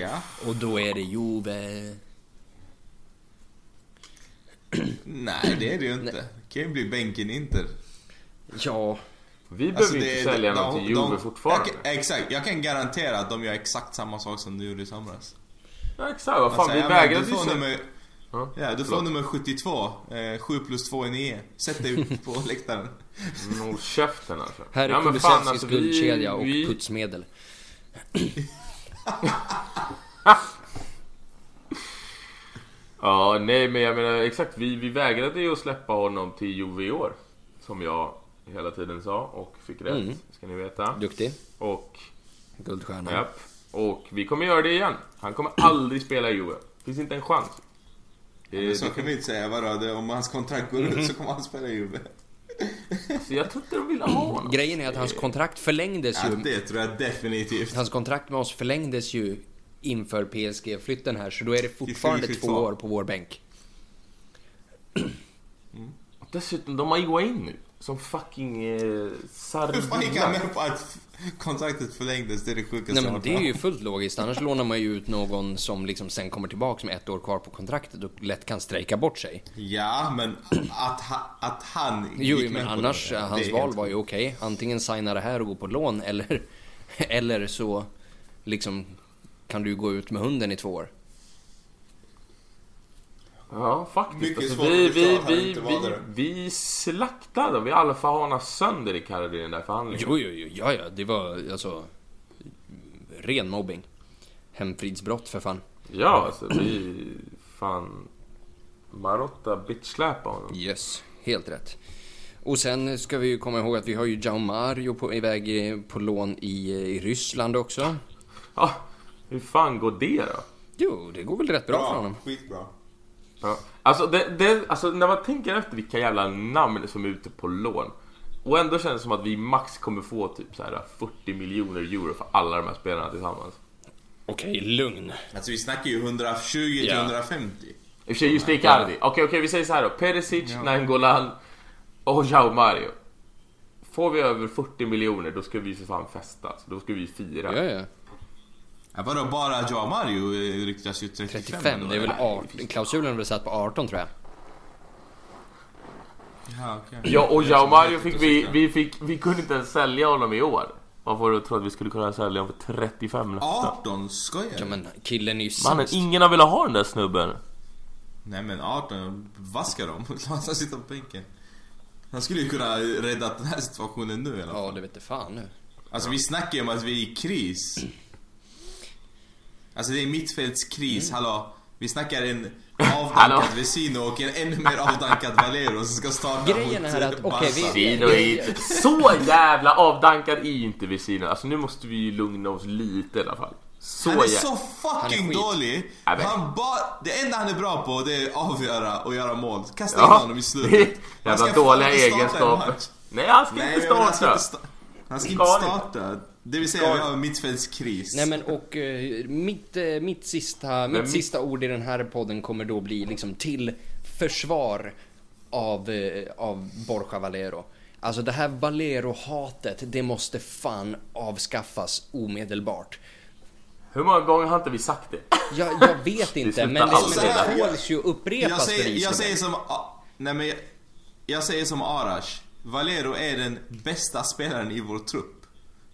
Ja. Och då är det Juve. Nej, det är det ju inte. Det kan ju bli bänken Inter. Ja, Vi behöver Alltså, inte sälja något till Juve jag fortfarande. kan- Exakt, jag kan garantera att de gör exakt samma sak som du gjorde i somras. Ja exakt, vad fan Alltså, vi ja, vägrade du ju nummer, Ja, Ja, du får nummer 72. Eh, 7 plus 2 är 9. Sätt dig upp på läktaren. Håll käften alltså. här är Ja, Kulusevskis alltså, vi- guldkedja och vi- putsmedel. Ja, nej men jag menar exakt. Vi, vi vägrade ju att släppa honom till Juve i år. Som jag hela tiden sa och fick rätt. Mm. Ska ni veta. Duktig. Och, Guldstjärna. japp. Och vi kommer göra det igen. Han kommer aldrig spela i Juve. Finns inte en chans. Det, Men så det, kan vi inte säga. Vadå? Om hans kontrakt går ut så kommer han spela i Juve. Så jag tror inte de vill ha honom. Grejen är att hans kontrakt förlängdes Ja, ju. det tror jag definitivt. Hans kontrakt med oss förlängdes ju inför PSG-flytten här, så då är det fortfarande 2022. två år på vår bänk. Dessutom, de har Higuain nu. Som fucking eh, Hur fan gick han med på att kontraktet förlängdes? Det är det sjukaste Nej men det är ju fullt logiskt, annars lånar man ju ut någon som liksom sen kommer tillbaks med ett år kvar på kontraktet och lätt kan strejka bort sig. Ja, men att, ha, att han Jo, gick jo, men med på annars, det, det hans är val helt var ju okej. Antingen signa det här och gå på lån eller Eller så liksom kan du gå ut med hunden i två år. Ja, faktiskt. Alltså, vi, vi, vi, vi, vi slaktade Vi alfahanade sönder i Cardi i den där förhandlingen. Jo, jo, jo, ja, ja, det var alltså ren mobbing. Hemfridsbrott för fan. Ja, alltså vi... Fan... Marotta bitchsläpade honom. Yes, helt rätt. Och sen ska vi ju komma ihåg att vi har ju Jao Mario på iväg på lån i, i Ryssland också. Ja, hur fan går det då? Jo, det går väl rätt bra, för honom. skitbra. Ja. Alltså, det, det, alltså när man tänker efter vilka jävla namn som är ute på lån. Och ändå känns det som att vi max kommer få typ så här 40 miljoner euro för alla de här spelarna tillsammans. Okej, lugn. Alltså vi snackar ju 120 till Ja. 150. I och för sig just Icardi. Okej, okej, vi säger så här då. Perisic, Nangolan och Jao Mario. Får vi över 40 miljoner då ska vi för fan festa. Så då ska vi fira. Ja, ja. Ja, vadå, bara Joao Mario eh, ryktas ju 35. 35, ändå, det är väl eller? 18. Klausulen är väl satt på 18 tror jag. Ja, okej. Ja, och som Mario fick vi, vi fick, vi kunde inte ens sälja honom i år. Vad får du att tro att vi skulle kunna sälja honom för 35 nästa? 18? Skojar Ja men killen är ju Mannen, ingen har velat ha den där snubben. Nej men 18, vaska dem. Låt han sitta på bänken. Han skulle ju kunna rädda den här situationen nu fall. Ja, det vet inte fan nu. Alltså vi snackar ju om att vi är i kris. Alltså det är mittfältskris, hallå. Vi snackar en avdankad Vesino och en ännu mer avdankad Valero som ska starta Grejen mot är att, okej, vi-. Vecino är inte... Så jävla avdankad är inte Vecino. Alltså nu måste vi ju lugna oss lite i alla fall. Så Han är jä- så Han är fucking skit. dålig. Han bara, det enda han är bra på det är avgöra och göra mål. Kasta in Ja, honom i det är slutet. Jävla dåliga egenskaper. Nej, han ska Nej, inte men han ska starta. Han ska inte starta. Det vill säga Ska vi har mittfältskris. Nej men och eh, mitt, eh, mitt, sista, mitt mitt- sista ord i den här podden kommer då bli liksom till försvar av, eh, av Borja Valero. Alltså det här Valero-hatet, det måste fan avskaffas omedelbart. Hur många gånger har inte vi sagt det? Jag, jag vet inte, men det, men det tåls ju jag, upprepas säger, jag säger som... Nej men jag, jag säger som Arash. Valero är den bästa spelaren i vår trupp.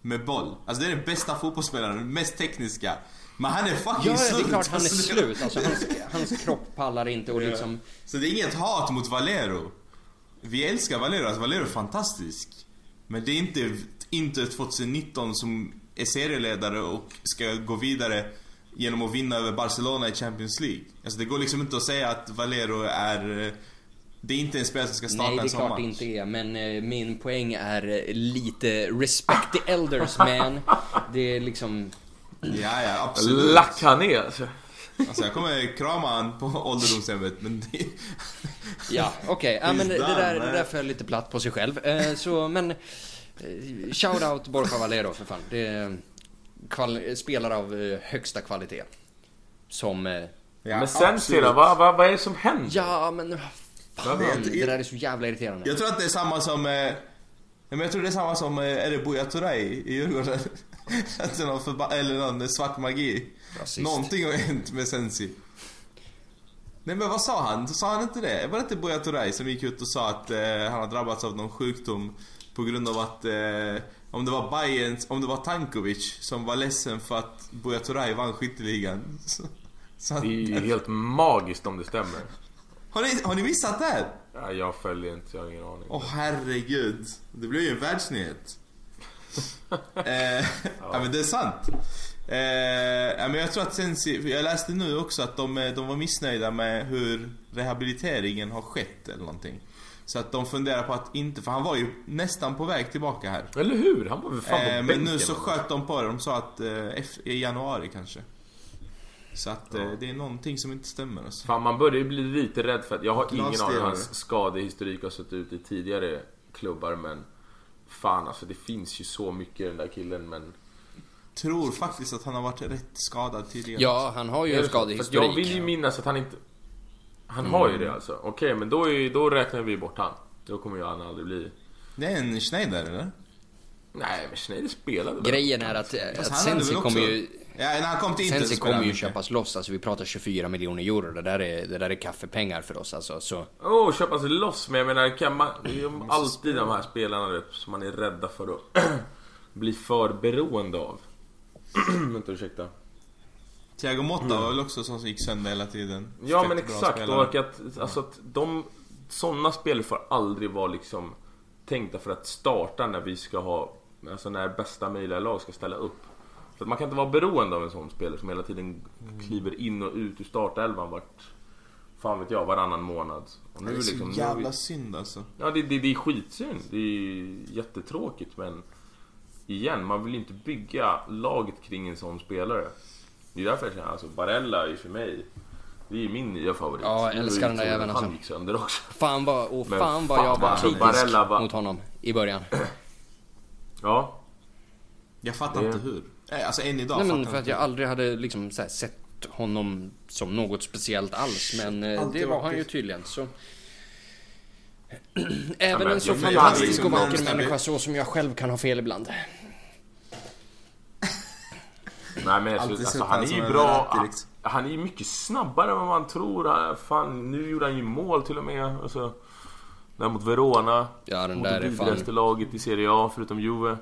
Med boll. Alltså det är den bästa fotbollsspelaren, den mest tekniska. Men han är fucking Ja, slut. det är klart han är Alltså, slut. Alltså, hans, hans kropp pallar inte och liksom... Så det är inget hat mot Valero. Vi älskar Valero, alltså Valero är fantastisk. Men det är inte Inter 2019 som är serieledare och ska gå vidare genom att vinna över Barcelona i Champions League. Alltså det går liksom inte att säga att Valero är... Det är inte en spelare som ska starta Nej, det är en sån klart match. det inte är. Men eh, min poäng är eh, lite respect the elders man. Det är liksom... Ja, ja, absolut. Lack han är alltså. Alltså jag kommer krama han på ålderdomshemmet men det... Ja, okej. Ja, men det, där, det där föll lite platt på sig själv. Eh, så, men... Eh, shout out Borja Valero för fan. Det är spelare av eh, högsta kvalitet. Som... Eh, Ja, Men sen då, vad, vad, vad är det som händer? ja, men... Fan, vet. det där är så jävla irriterande. Jag tror att det är samma som... Eh, men jag tror det är samma som, eh, är det Buya Turay i Djurgården? att det är någon, förba- eller någon svart magi. Rasist. Någonting har hänt med Sensi. Nej men vad sa han? Sa han inte det? Var det inte Buya Turay som gick ut och sa att eh, han har drabbats av någon sjukdom på grund av att eh, om det var Bayern, om det var Tankovic som var ledsen för att Buya Turay vann skytteligan. Så, så Det är ju helt magiskt om det stämmer. Har, ni, har ni missat det här? Ja, jag följer inte, jag har ingen aning. Åh herregud. Det blir ju en världsnyhet. eh, ja. men det är sant. Eh, ja, men jag tror att Sensi, jag läste nu också att de, eh, de var missnöjda med hur rehabiliteringen har skett eller någonting. Så att de funderar på att inte, för han var ju nästan på väg tillbaka här. Eller hur? Han var väl fan på Eh, men nu så sköt de på det, de sa att eh, i januari kanske. Så att eh, det är någonting som inte stämmer alltså. Fan, man börjar ju bli lite rädd för att jag har ingen aning om hans skadehistorik har sett ut i tidigare klubbar men Fan alltså det finns ju så mycket i den där killen men Tror faktiskt att han har varit rätt skadad tidigare. Ja, han har ju en att Jag skadehistorik. vill ju minnas att han inte Han har ju det alltså. Okej men då, är, då räknar vi bort han. Då kommer ju han aldrig bli Det är en Schneider eller? Nej men Schneider spelade väl? Grejen är att, Fast att hade Sensi kommer ju... Ja, när han kom till Inter Sensi så kommer ju köpas loss, alltså vi pratar 24 miljoner euro. Det där är, det där är kaffepengar för oss alltså. Så, oh, köpa sig loss men jag menar kan man, det är ju alltid de här spelarna vet, som man är rädda för att bli för beroende av. Vänta, ursäkta. Thiago Motta var väl också sån som gick sönder hela tiden. Ja Fett men exakt, och att, alltså att de Sådana spelare får aldrig vara liksom Tänkta för att starta när vi ska ha Alltså när bästa möjliga lag ska ställa upp För att man kan inte vara beroende av en sån spelare som hela tiden kliver in och ut ur startelvan vart Fan vet jag, varannan månad och Det är så liksom, nu jävla vi, synd alltså. Ja det, det, det är skitsynd, det är jättetråkigt men Igen, man vill inte bygga laget kring en sån spelare Det är därför jag känner, alltså Barella är för mig Det är min nya favorit Ja, jag Nu älskar den där så jäveln, alltså. Han gick sönder också Fan vad, och Men fan vad fan, jag var alltså, kritisk Barella var- mot honom i början. Ja, Jag fattar Det- inte hur. Nej, alltså än idag Nej men för att jag aldrig hade liksom så här, sett honom som något speciellt alls. Men eh, Alltid det var han ju tydligen. Så... Även men en så fantastisk liksom och vacker människa så som jag själv kan ha fel ibland. nej men alltså, alltså, han är ju bra liksom. Han är ju mycket snabbare än vad man tror Han- Fan, nu gjorde han ju mål till och med alltså, Där mot Verona Ja den Mot där det är vidrigaste fan... laget i Serie A förutom Juve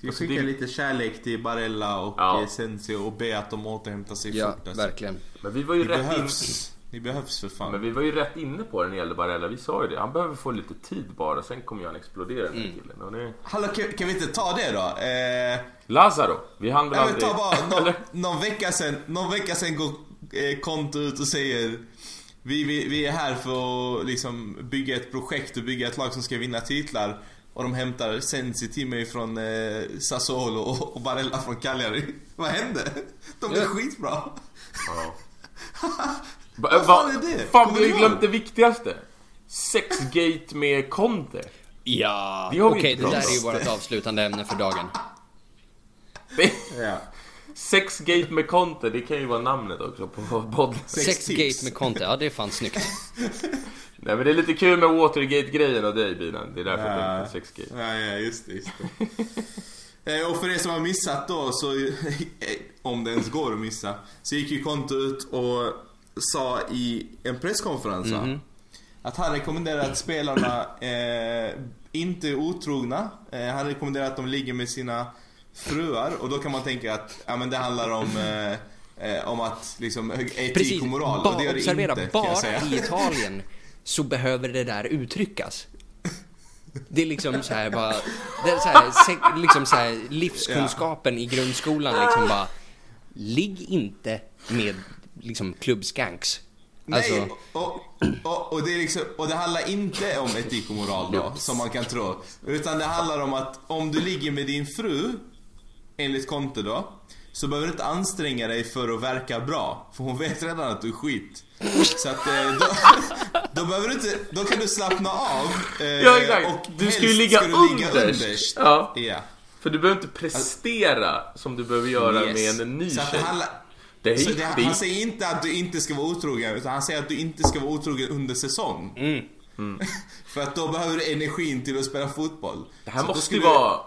Ska vi Alltså, skicka det- lite kärlek till Barella och Ja. ja. Sensi och be att de återhämtar sig Ja, fort alltså. verkligen. Men vi var ju Ni rätt in... behövs. Ni behövs för fan. Men vi var ju rätt inne på det när det gällde Barella, vi sa ju det. Han behöver få lite tid bara, sen kommer han explodera den här Mm. killen. Och det... Hallå, kan, kan vi inte ta det då? Eh, Lazaro, vi hann väl aldrig... ta bara någon, någon vecka sen, någon vecka sen går eh, Konto ut och säger vi, vi, vi är här för att liksom bygga ett projekt och bygga ett lag som ska vinna titlar. Och de hämtar Sensi till mig från eh, Sassuolo och, och Barella från Cagliari. Vad hände? De blev Ja. skitbra. Ja. Vad fan är det? Fan, vi har glömt det viktigaste. Sexgate med Conte. Ja, okej inte det där är ju vårt avslutande ämne för dagen. Ja. Sexgate med Conte, det kan ju vara namnet också på podden. Sex Sexgate med Conte, ja det är fan snyggt. Nej men det är lite kul med Watergate-grejen av dig Binan. Det är därför jag Ja. tänkte Sexgate. Ja, ja, just det. Just det. Eh, och för er som har missat då, så om det ens går att missa, så gick ju Konto ut och sa i en presskonferens va, att han rekommenderar att spelarna eh, inte är otrogna. Eh, han rekommenderar att de ligger med sina fruar och då kan man tänka att ja, men det handlar om eh, eh, om att liksom etik Precis, och moral ba- och det gör det observera, inte kan jag bara säga. i Italien så behöver det där uttryckas. Det är liksom så här bara, det är så här, se- liksom så här livskunskapen i grundskolan liksom bara, ligg inte med liksom klubbskanks. Alltså, Nej, och, och, och, det är liksom, och det handlar inte om etik och moral då, som man kan tro. Utan det handlar om att om du ligger med din fru, enligt Conte då, så behöver du inte anstränga dig för att verka bra. För hon vet redan att du är skit. Så att eh, då, då behöver du inte, då kan du slappna av. eh, Ja, exakt. Och Du ska ju ligga ska du underst. underst. Ja. ja. För du behöver inte prestera som du behöver göra Yes. med en ny Så tjej. Det är, så det, han säger inte att du inte ska vara otrogen, utan han säger att du inte ska vara otrogen under säsong. Mm. För att då behöver du energin till att spela fotboll. det här Så måste ju vara...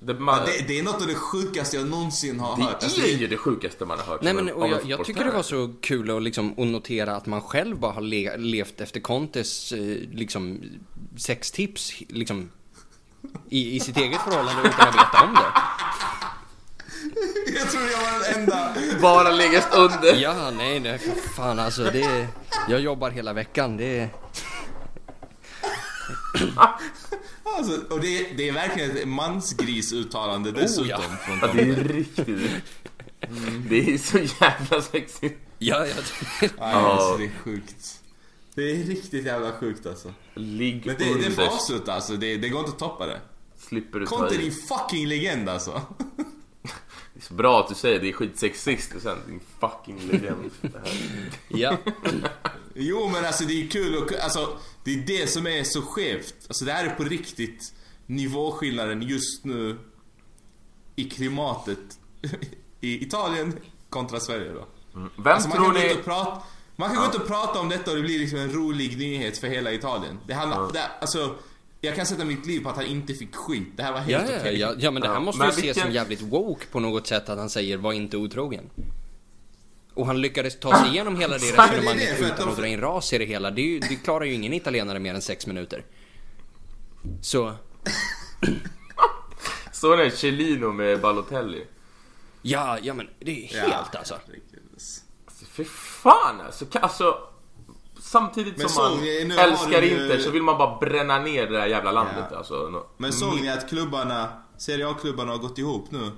Det, man, Det, det är något av det sjukaste jag någonsin har det hört. Alltså, är det- ju det sjukaste man har hört nej men en- och jag, jag tycker det var så kul att liksom att notera att man själv bara har le, levt efter Contes eh, liksom sextips liksom i, i sitt eget förhållande utan att veta om det. jag tror jag var den enda. Bara legat under. Ja, nej, nej, för fan alltså det... Jag jobbar hela veckan, det... Alltså, och det, det är verkligen ett mansgrisuttalande dessutom. ja. från Ja, det är riktigt... Det är så jävla sexigt. Ja, jag... Nej, alltså, det är sjukt. Det är riktigt jävla sjukt alltså. Ligg Men det, det underst. avsluta alltså, det, det går inte att toppa det. Slipper du Conte är i. din fucking legend alltså. Det är så bra att du säger det är skitsexist och sen din fucking legend. Ja. Jo men alltså det är kul och alltså det är det som är så skevt. Alltså det här är på riktigt nivåskillnaden just nu i klimatet i Italien kontra Sverige då. Vem Alltså man tror kan, gå ut ni... prata, man kan gå ut och prata om detta och det blir liksom en rolig nyhet för hela Italien. Det handlar, det, alltså jag kan sätta mitt liv på att han inte fick skit. Det här var Ja, helt ja, okej. ja, ja, men det här Ja, måste men ju ses vilken- som jävligt woke på något sätt att han säger var inte otrogen. Och han lyckades ta sig igenom hela det resonemanget utan att dra in ras i det hela. Det, ju, det klarar ju ingen italienare mer än sex minuter. Så, Såg ni Celino med Balotelli? Ja, ja men det är helt alltså. Alltså, Fy fan alltså. Alltså samtidigt Men som man ni- nu älskar ni ju- Inter så vill man bara bränna ner det där jävla landet. Ja. Alltså, no- Men såg ni att klubbarna, Serie A-klubbarna har gått ihop nu?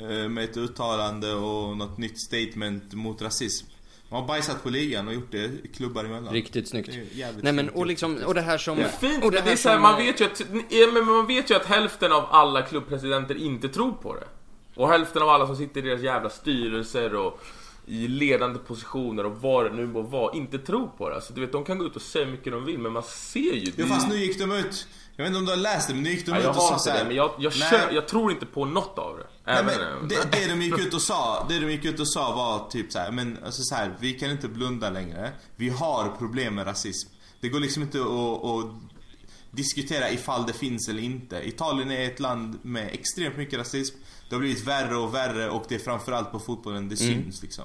Eh, Med ett uttalande och något nytt statement mot rasism. De har bajsat på ligan och gjort det klubbar emellan. Riktigt snyggt. Det Nej men och liksom, och det här som... Det är fint, och men det är så här, som- man vet ju att, men man vet ju att hälften av alla klubbpresidenter inte tror på det. Och hälften av alla som sitter i deras jävla styrelser och i ledande positioner och vad det nu må vara, inte tror på det. Alltså, du vet, de kan gå ut och säga hur mycket de vill, men man ser ju... Jo det fast nu gick de ut, jag vet inte om du har läst det men nu gick de Ja, ut och sa såhär. det, men jag, jag, kör, jag tror inte på något av det. Nej, men det, det de gick ut och sa, det de gick ut och sa var typ så här, men alltså så här, vi kan inte blunda längre. Vi har problem med rasism. Det går liksom inte att, att diskutera ifall det finns eller inte. Italien är ett land med extremt mycket rasism. Det har blivit värre och värre och det är framförallt på fotbollen det Mm. syns liksom.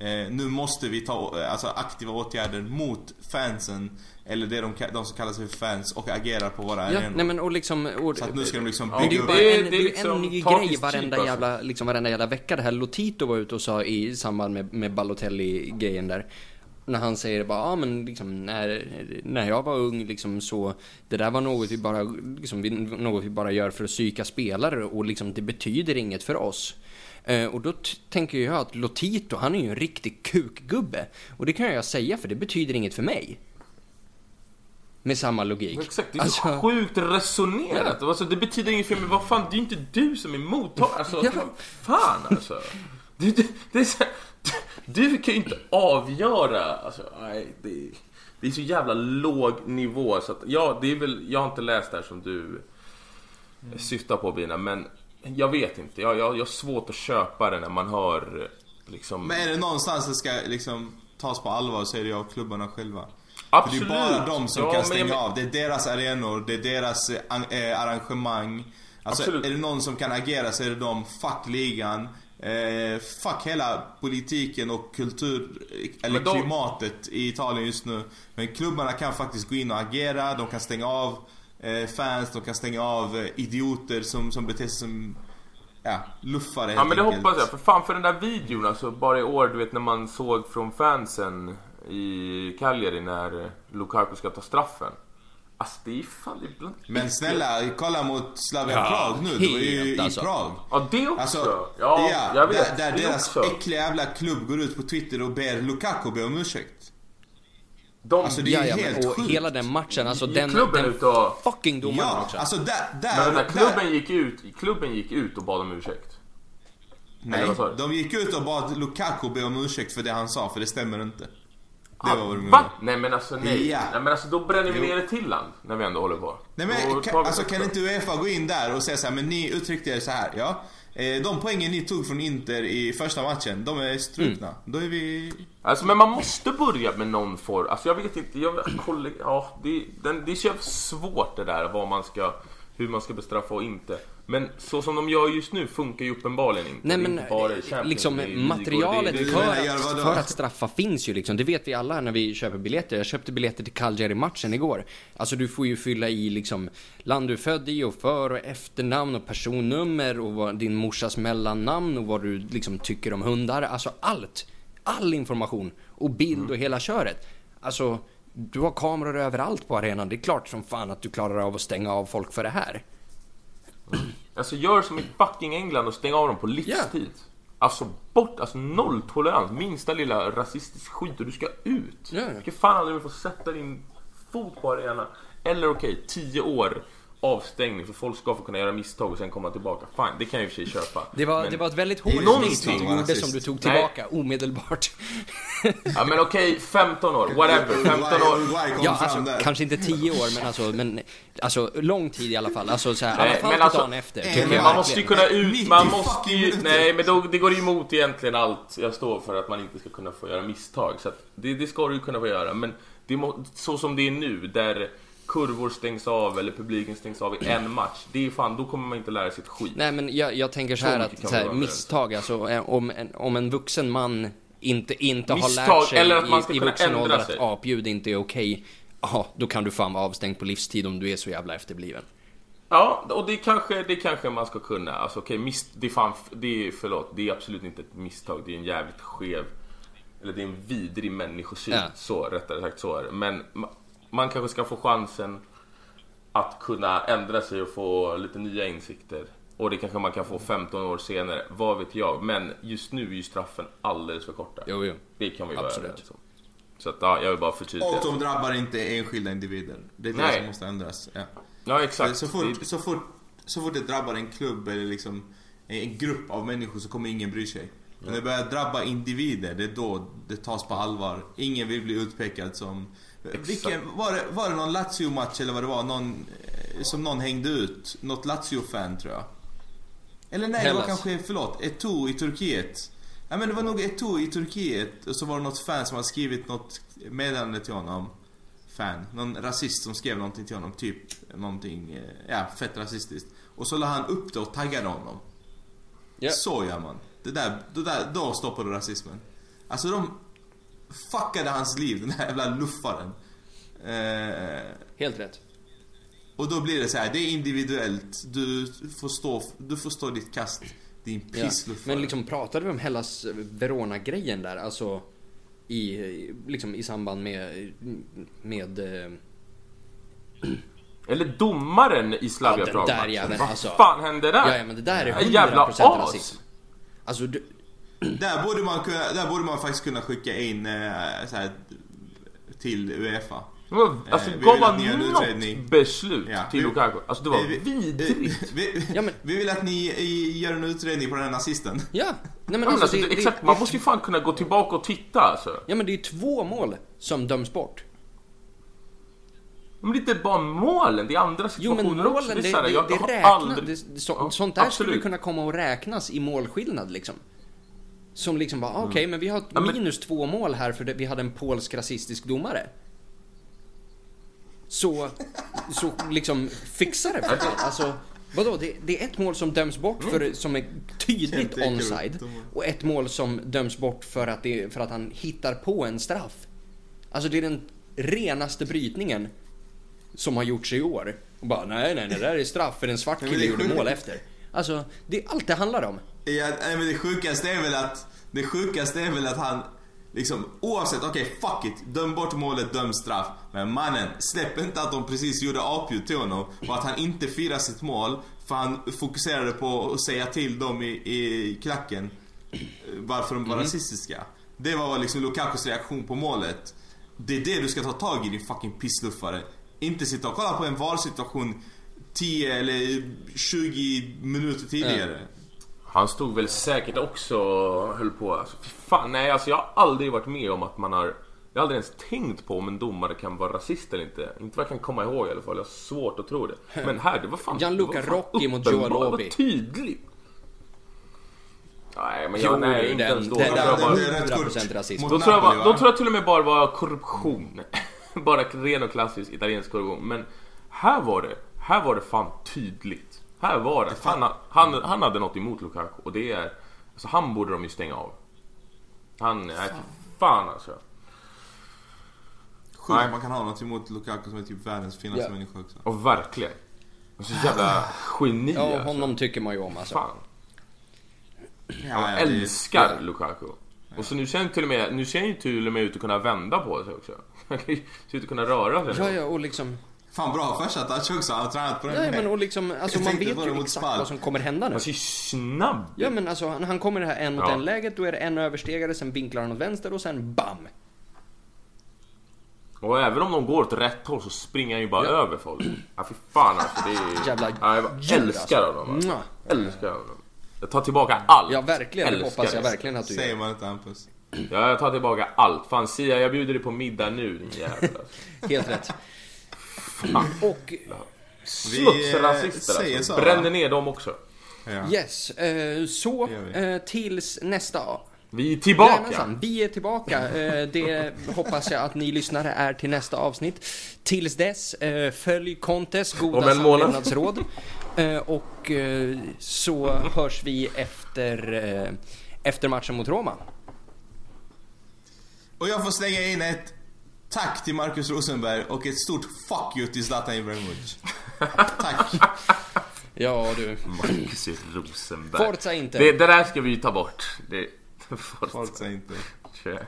Eh, nu måste vi ta eh, alltså, aktiva åtgärder mot fansen, eller det de, de som kallar sig för fans, och agera på våra Ja, arenor. nej men och liksom... Och, Så att nu ska de liksom Ja, Men det är bygga ju upp... bara Det är- en, det är ju liksom en ny grej typ, varenda alltså. jävla, liksom varenda jävla vecka. Det här Lotito var ute och sa i samband med, med Balotelli-grejen där. När han säger bara, ja men liksom när, när jag var ung liksom så, det där var något vi bara, liksom, något vi bara gör för att psyka spelare och liksom det betyder inget för oss. Eh, och då tänker jag att Lotito, han är ju en riktig kukgubbe. Och det kan jag säga för det betyder inget för mig. Med samma logik. Exakt, det är så Alltså- sjukt resonerat. Alltså, det betyder inget för mig, vad fan, det är ju inte du som är mottagare. Alltså, Ja. fan alltså. Du, du, det är så, du kan ju inte avgöra. Alltså, nej, det, det är så jävla låg nivå. Så att, ja, det är väl, jag har inte läst det här som du syftar på Bina, men jag vet inte. Jag, jag, jag har svårt att köpa det när man hör liksom... Men är det någonstans det ska liksom tas på allvar så är det ju av klubbarna själva. Absolut. För det är bara de som Ja, kan stänga men- av. Det är deras arenor, det är deras eh, an- eh, arrangemang. Alltså Absolut. är det någon som kan agera så är det de. Fuck ligan. Eh, fuck hela politiken och kultur, eller Men de- klimatet i Italien just nu. Men klubbarna kan faktiskt gå in och agera, de kan stänga av eh, fans, de kan stänga av eh, idioter som, som beter sig som, ja, luffare Ja men det enkelt. hoppas jag, för fan för den där videon alltså, bara i år du vet när man såg från fansen i Cagliari när Lukaku ska ta straffen. Alltså det är fan det är bland Men snälla, kolla mot Slavia Ja, Prag nu. Det var ju i alltså. Prag. Ja det också! Alltså, ja, jag vet. Där, där det deras också. äckliga jävla klubb går ut på Twitter och ber Lukaku be om ursäkt. De, Alltså, det är Ja, helt och sjukt. hela den matchen, alltså Gick den, klubben den ut och- fucking domaren Ja, också. alltså där, där, men den där där klubben gick ut, klubben gick ut och bad om ursäkt. Nej, eller de gick ut och bad Lukaku be om ursäkt för det han sa, för det stämmer inte. Det var vad de gjorde. Nej men alltså nej. Ja. nej men alltså då bränner vi ner ett till land när vi ändå håller på. Nej men kan, alltså, kan inte Uefa gå in där och säga så här, men ni uttryckte er så här, ja. Eh, De poängen ni tog från Inter i första matchen, de är strukna. Mm. Då är vi... Alltså men man måste börja med någon form, alltså jag vet inte, jag, kolla, ja, det, den, det jävla svårt det där vad man ska, hur man ska bestraffa och inte. Men så som de gör just nu funkar ju uppenbarligen inte. Nej Det är men inte liksom det materialet det är- Du för, för att straffa finns ju liksom. Det vet vi alla när vi köper biljetter. Jag köpte biljetter till Cagliari-matchen igår. Alltså du får ju fylla i liksom land du är född i och för och efternamn och personnummer och vad, din morsas mellannamn och vad du liksom tycker om hundar. Alltså allt! All information och bild och hela köret. Alltså, du har kameror överallt på arenan. Det är klart som fan att du klarar av att stänga av folk för det här. Alltså gör som i fucking England och stäng av dem på livstid. Alltså bort, alltså nolltolerans, minsta lilla rasistisk skit och du ska ut. Ja. Du ska fan aldrig få sätta din fot på arenan. Eller okej, 10 år avstängning för folk ska få kunna göra misstag och sen komma tillbaka. Fine, det kan jag i och för sig köpa. Det var, Men- det var ett väldigt hårt beslut du gjorde som du tog Nej. tillbaka omedelbart. Ja men okej, 15 år, whatever. 15 år. Ja, alltså, kanske inte tio år, men alltså, men, alltså lång tid i alla fall. Alltså så här, i alla Nej, fall men alltså, dagen efter. man måste ju kunna ut, 90 man måste ju, nej men då, det går emot egentligen allt jag står för att man inte ska kunna få göra misstag. Så att det, det ska du ju kunna få göra. Men det må, så som det är nu, där kurvor stängs av eller publiken stängs av i en match. Det är fan, då kommer man inte lära sig ett skit. Nej, men jag, jag tänker så här att så här, misstag, alltså eh, om en, om en vuxen man inte, inte har Misstag, lärt sig eller att man ska i, i vuxen ålder att apljud inte är okej. Ja, då kan du fan vara avstängd på livstid om du är så jävla efterbliven. Ja, och det kanske, det kanske man ska kunna. Alltså okej, okay, det är fan, det är, förlåt, det är absolut inte ett misstag. Det är en jävligt skev, eller det är en vidrig människosyn. Ja. Så, rättare sagt så är det. Men man kanske ska få chansen att kunna ändra sig och få lite nya insikter. Och det kanske man kan få 15 år senare, vad vet jag. Men just nu är ju straffen alldeles för korta. Jo, jo. Det kan vi vara överens om. Så att, ja, jag vill bara förtydliga. Och de drabbar inte enskilda individer. Det är det Nej. som måste ändras. Ja, ja exakt. Så fort, så, fort, så fort det drabbar en klubb eller liksom en grupp av människor så kommer ingen bry sig. Men när det börjar drabba individer, det är då det tas på allvar. Ingen vill bli utpekad som... Vilken, var, det, var det någon Lazio-match eller vad det var? Någon, eh, som någon hängde ut? Något Lazio-fan tror jag. Eller nej, Hellas. det var kanske, förlåt, Eto'o i Turkiet. Ja men det var nog Eto'o i Turkiet och så var det något fan som hade skrivit något meddelande till honom. Fan. Någon rasist som skrev någonting till honom, typ någonting, eh, ja fett rasistiskt. Och så la han upp det och taggade honom. Yeah. Så gör man. Det där, det där, då stoppar du rasismen. Alltså de fuckade hans liv, den här jävla luffaren. Eh, Helt rätt. Och då blir det så här, det är individuellt. Du får stå, du får stå ditt kast. Din pissluffare. Ja. Men liksom pratade vi om Hellas Verona-grejen där? Alltså i, liksom i samband med, med eh... Eller domaren i Slavia ja, Prag. Där Vad alltså, fan hände där? Ja, ja men det där är 100% jävla as. rasism. Alltså du... Där borde man kunna, där borde man faktiskt kunna skicka in eh, så här, till Uefa. Alltså eh, gav han något beslut ja, till Lukaku? Alltså det var vi, vidrigt. Vi, ja, men, vi vill att ni gör en utredning på den här nazisten. Ja. Nej, men alltså, alltså, det, det, exakt, man måste ju fan kunna gå tillbaka och titta alltså. Ja men det är ju två mål som döms bort. Men det är inte bara målen, det är andra situationer jo, men målen, också. Det, det, det, det räknas. Aldrig... Det, så, ja, sånt där absolut. skulle kunna komma att räknas i målskillnad liksom. Som liksom bara, mm. okej okay, men vi har ja, men... minus två mål här för vi hade en polsk rasistisk domare så, så liksom fixa det för det. Alltså, vadå, det, det är ett mål som döms bort för, som är tydligt onside och ett mål som döms bort för att, det, för att han hittar på en straff. Alltså det är den renaste brytningen som har gjorts i år. Och bara nej, nej, det där är straff för en svart kille gjorde mål efter. Alltså, det är allt det handlar om. Ja, men det sjukaste är väl att, det sjukaste är väl att han Liksom oavsett, okej okay, fuck it. Döm bort målet, döm straff. Men mannen, släpp inte att de precis gjorde apljud till honom och att han inte firar sitt mål för han fokuserade på att säga till dem i, i klacken eh, varför de var mm. rasistiska. Det var liksom Lukakos reaktion på målet. Det är det du ska ta tag i din fucking pissluffare. Inte sitta och kolla på en VAR-situation 10 eller 20 minuter tidigare. Mm. Han stod väl säkert också och höll på. Alltså, fan, nej, alltså jag har aldrig varit med om att man har... Jag har aldrig ens tänkt på om en domare kan vara rasist eller inte. Inte vad jag kan komma ihåg i alla fall. Jag har svårt att tro det. Men här, det var fan... Gianluca Rocchi mot Joel Obi. Det var tydligt. Nej, men jag, jo, nej, inte ändå. Det, det, det, är 100% rasism. Då tror, jag bara, då tror jag till och med bara var korruption. bara ren och klassisk italiensk korruption. Men här var det, här var det fan tydligt. Här var det. Han, han, han hade något emot Lukaku och det är... Alltså han borde de ju stänga av. Han, nej fy fan alltså. Sjukt man kan ha något emot Lukaku som är typ världens finaste ja. människa också. Och verkligen. Så jävla geni Ja, alltså. honom tycker man ju om alltså. Fan. Ja, jag älskar det... Lukaku. Och så nu ser han till och med, nu ser han ju till och med ut att kunna vända på sig också. Han ser ut att kunna röra sig. Ja, ja, och liksom Fan bra farsa Touch också, han har tränat på den. Ja, men och liksom, alltså, man vet ju exakt vad som kommer hända nu. Han är snabb. Ja men alltså han kommer det här en mot ja. en läget, då är det en överstegare, sen vinklar han åt vänster och sen BAM! Och även om de går åt rätt håll så springer han ju bara ja. över folk. Ja fy fan alltså det är... Jävla ja, jag älskar alltså. honom. Alltså. Älskar honom. Jag tar tillbaka allt. Ja verkligen, det hoppas jag verkligen att du gör. Säger man inte Hampus. Ja, jag tar tillbaka allt. Fan Sia, jag bjuder dig på middag nu din jävel alltså. Helt rätt. Fan. Och... Smutsrasister alltså. Brände ner dem också. Ja. Yes, eh, så eh, tills nästa vi är tillbaka! Jajamensan, vi är tillbaka. Eh, det hoppas jag att ni lyssnare är till nästa avsnitt. Tills dess, följ Contes goda samlevnadsråd. Och så hörs vi efter, efter matchen mot Roma. Och jag får slänga in ett Tack till Marcus Rosenberg och ett stort fuck you till Zlatan Ibrahimovic. Tack. Ja du. Marcus Rosenberg. Forza inte. Det, det där ska vi ju ta bort. Det, Forza. Forza inte. Kör.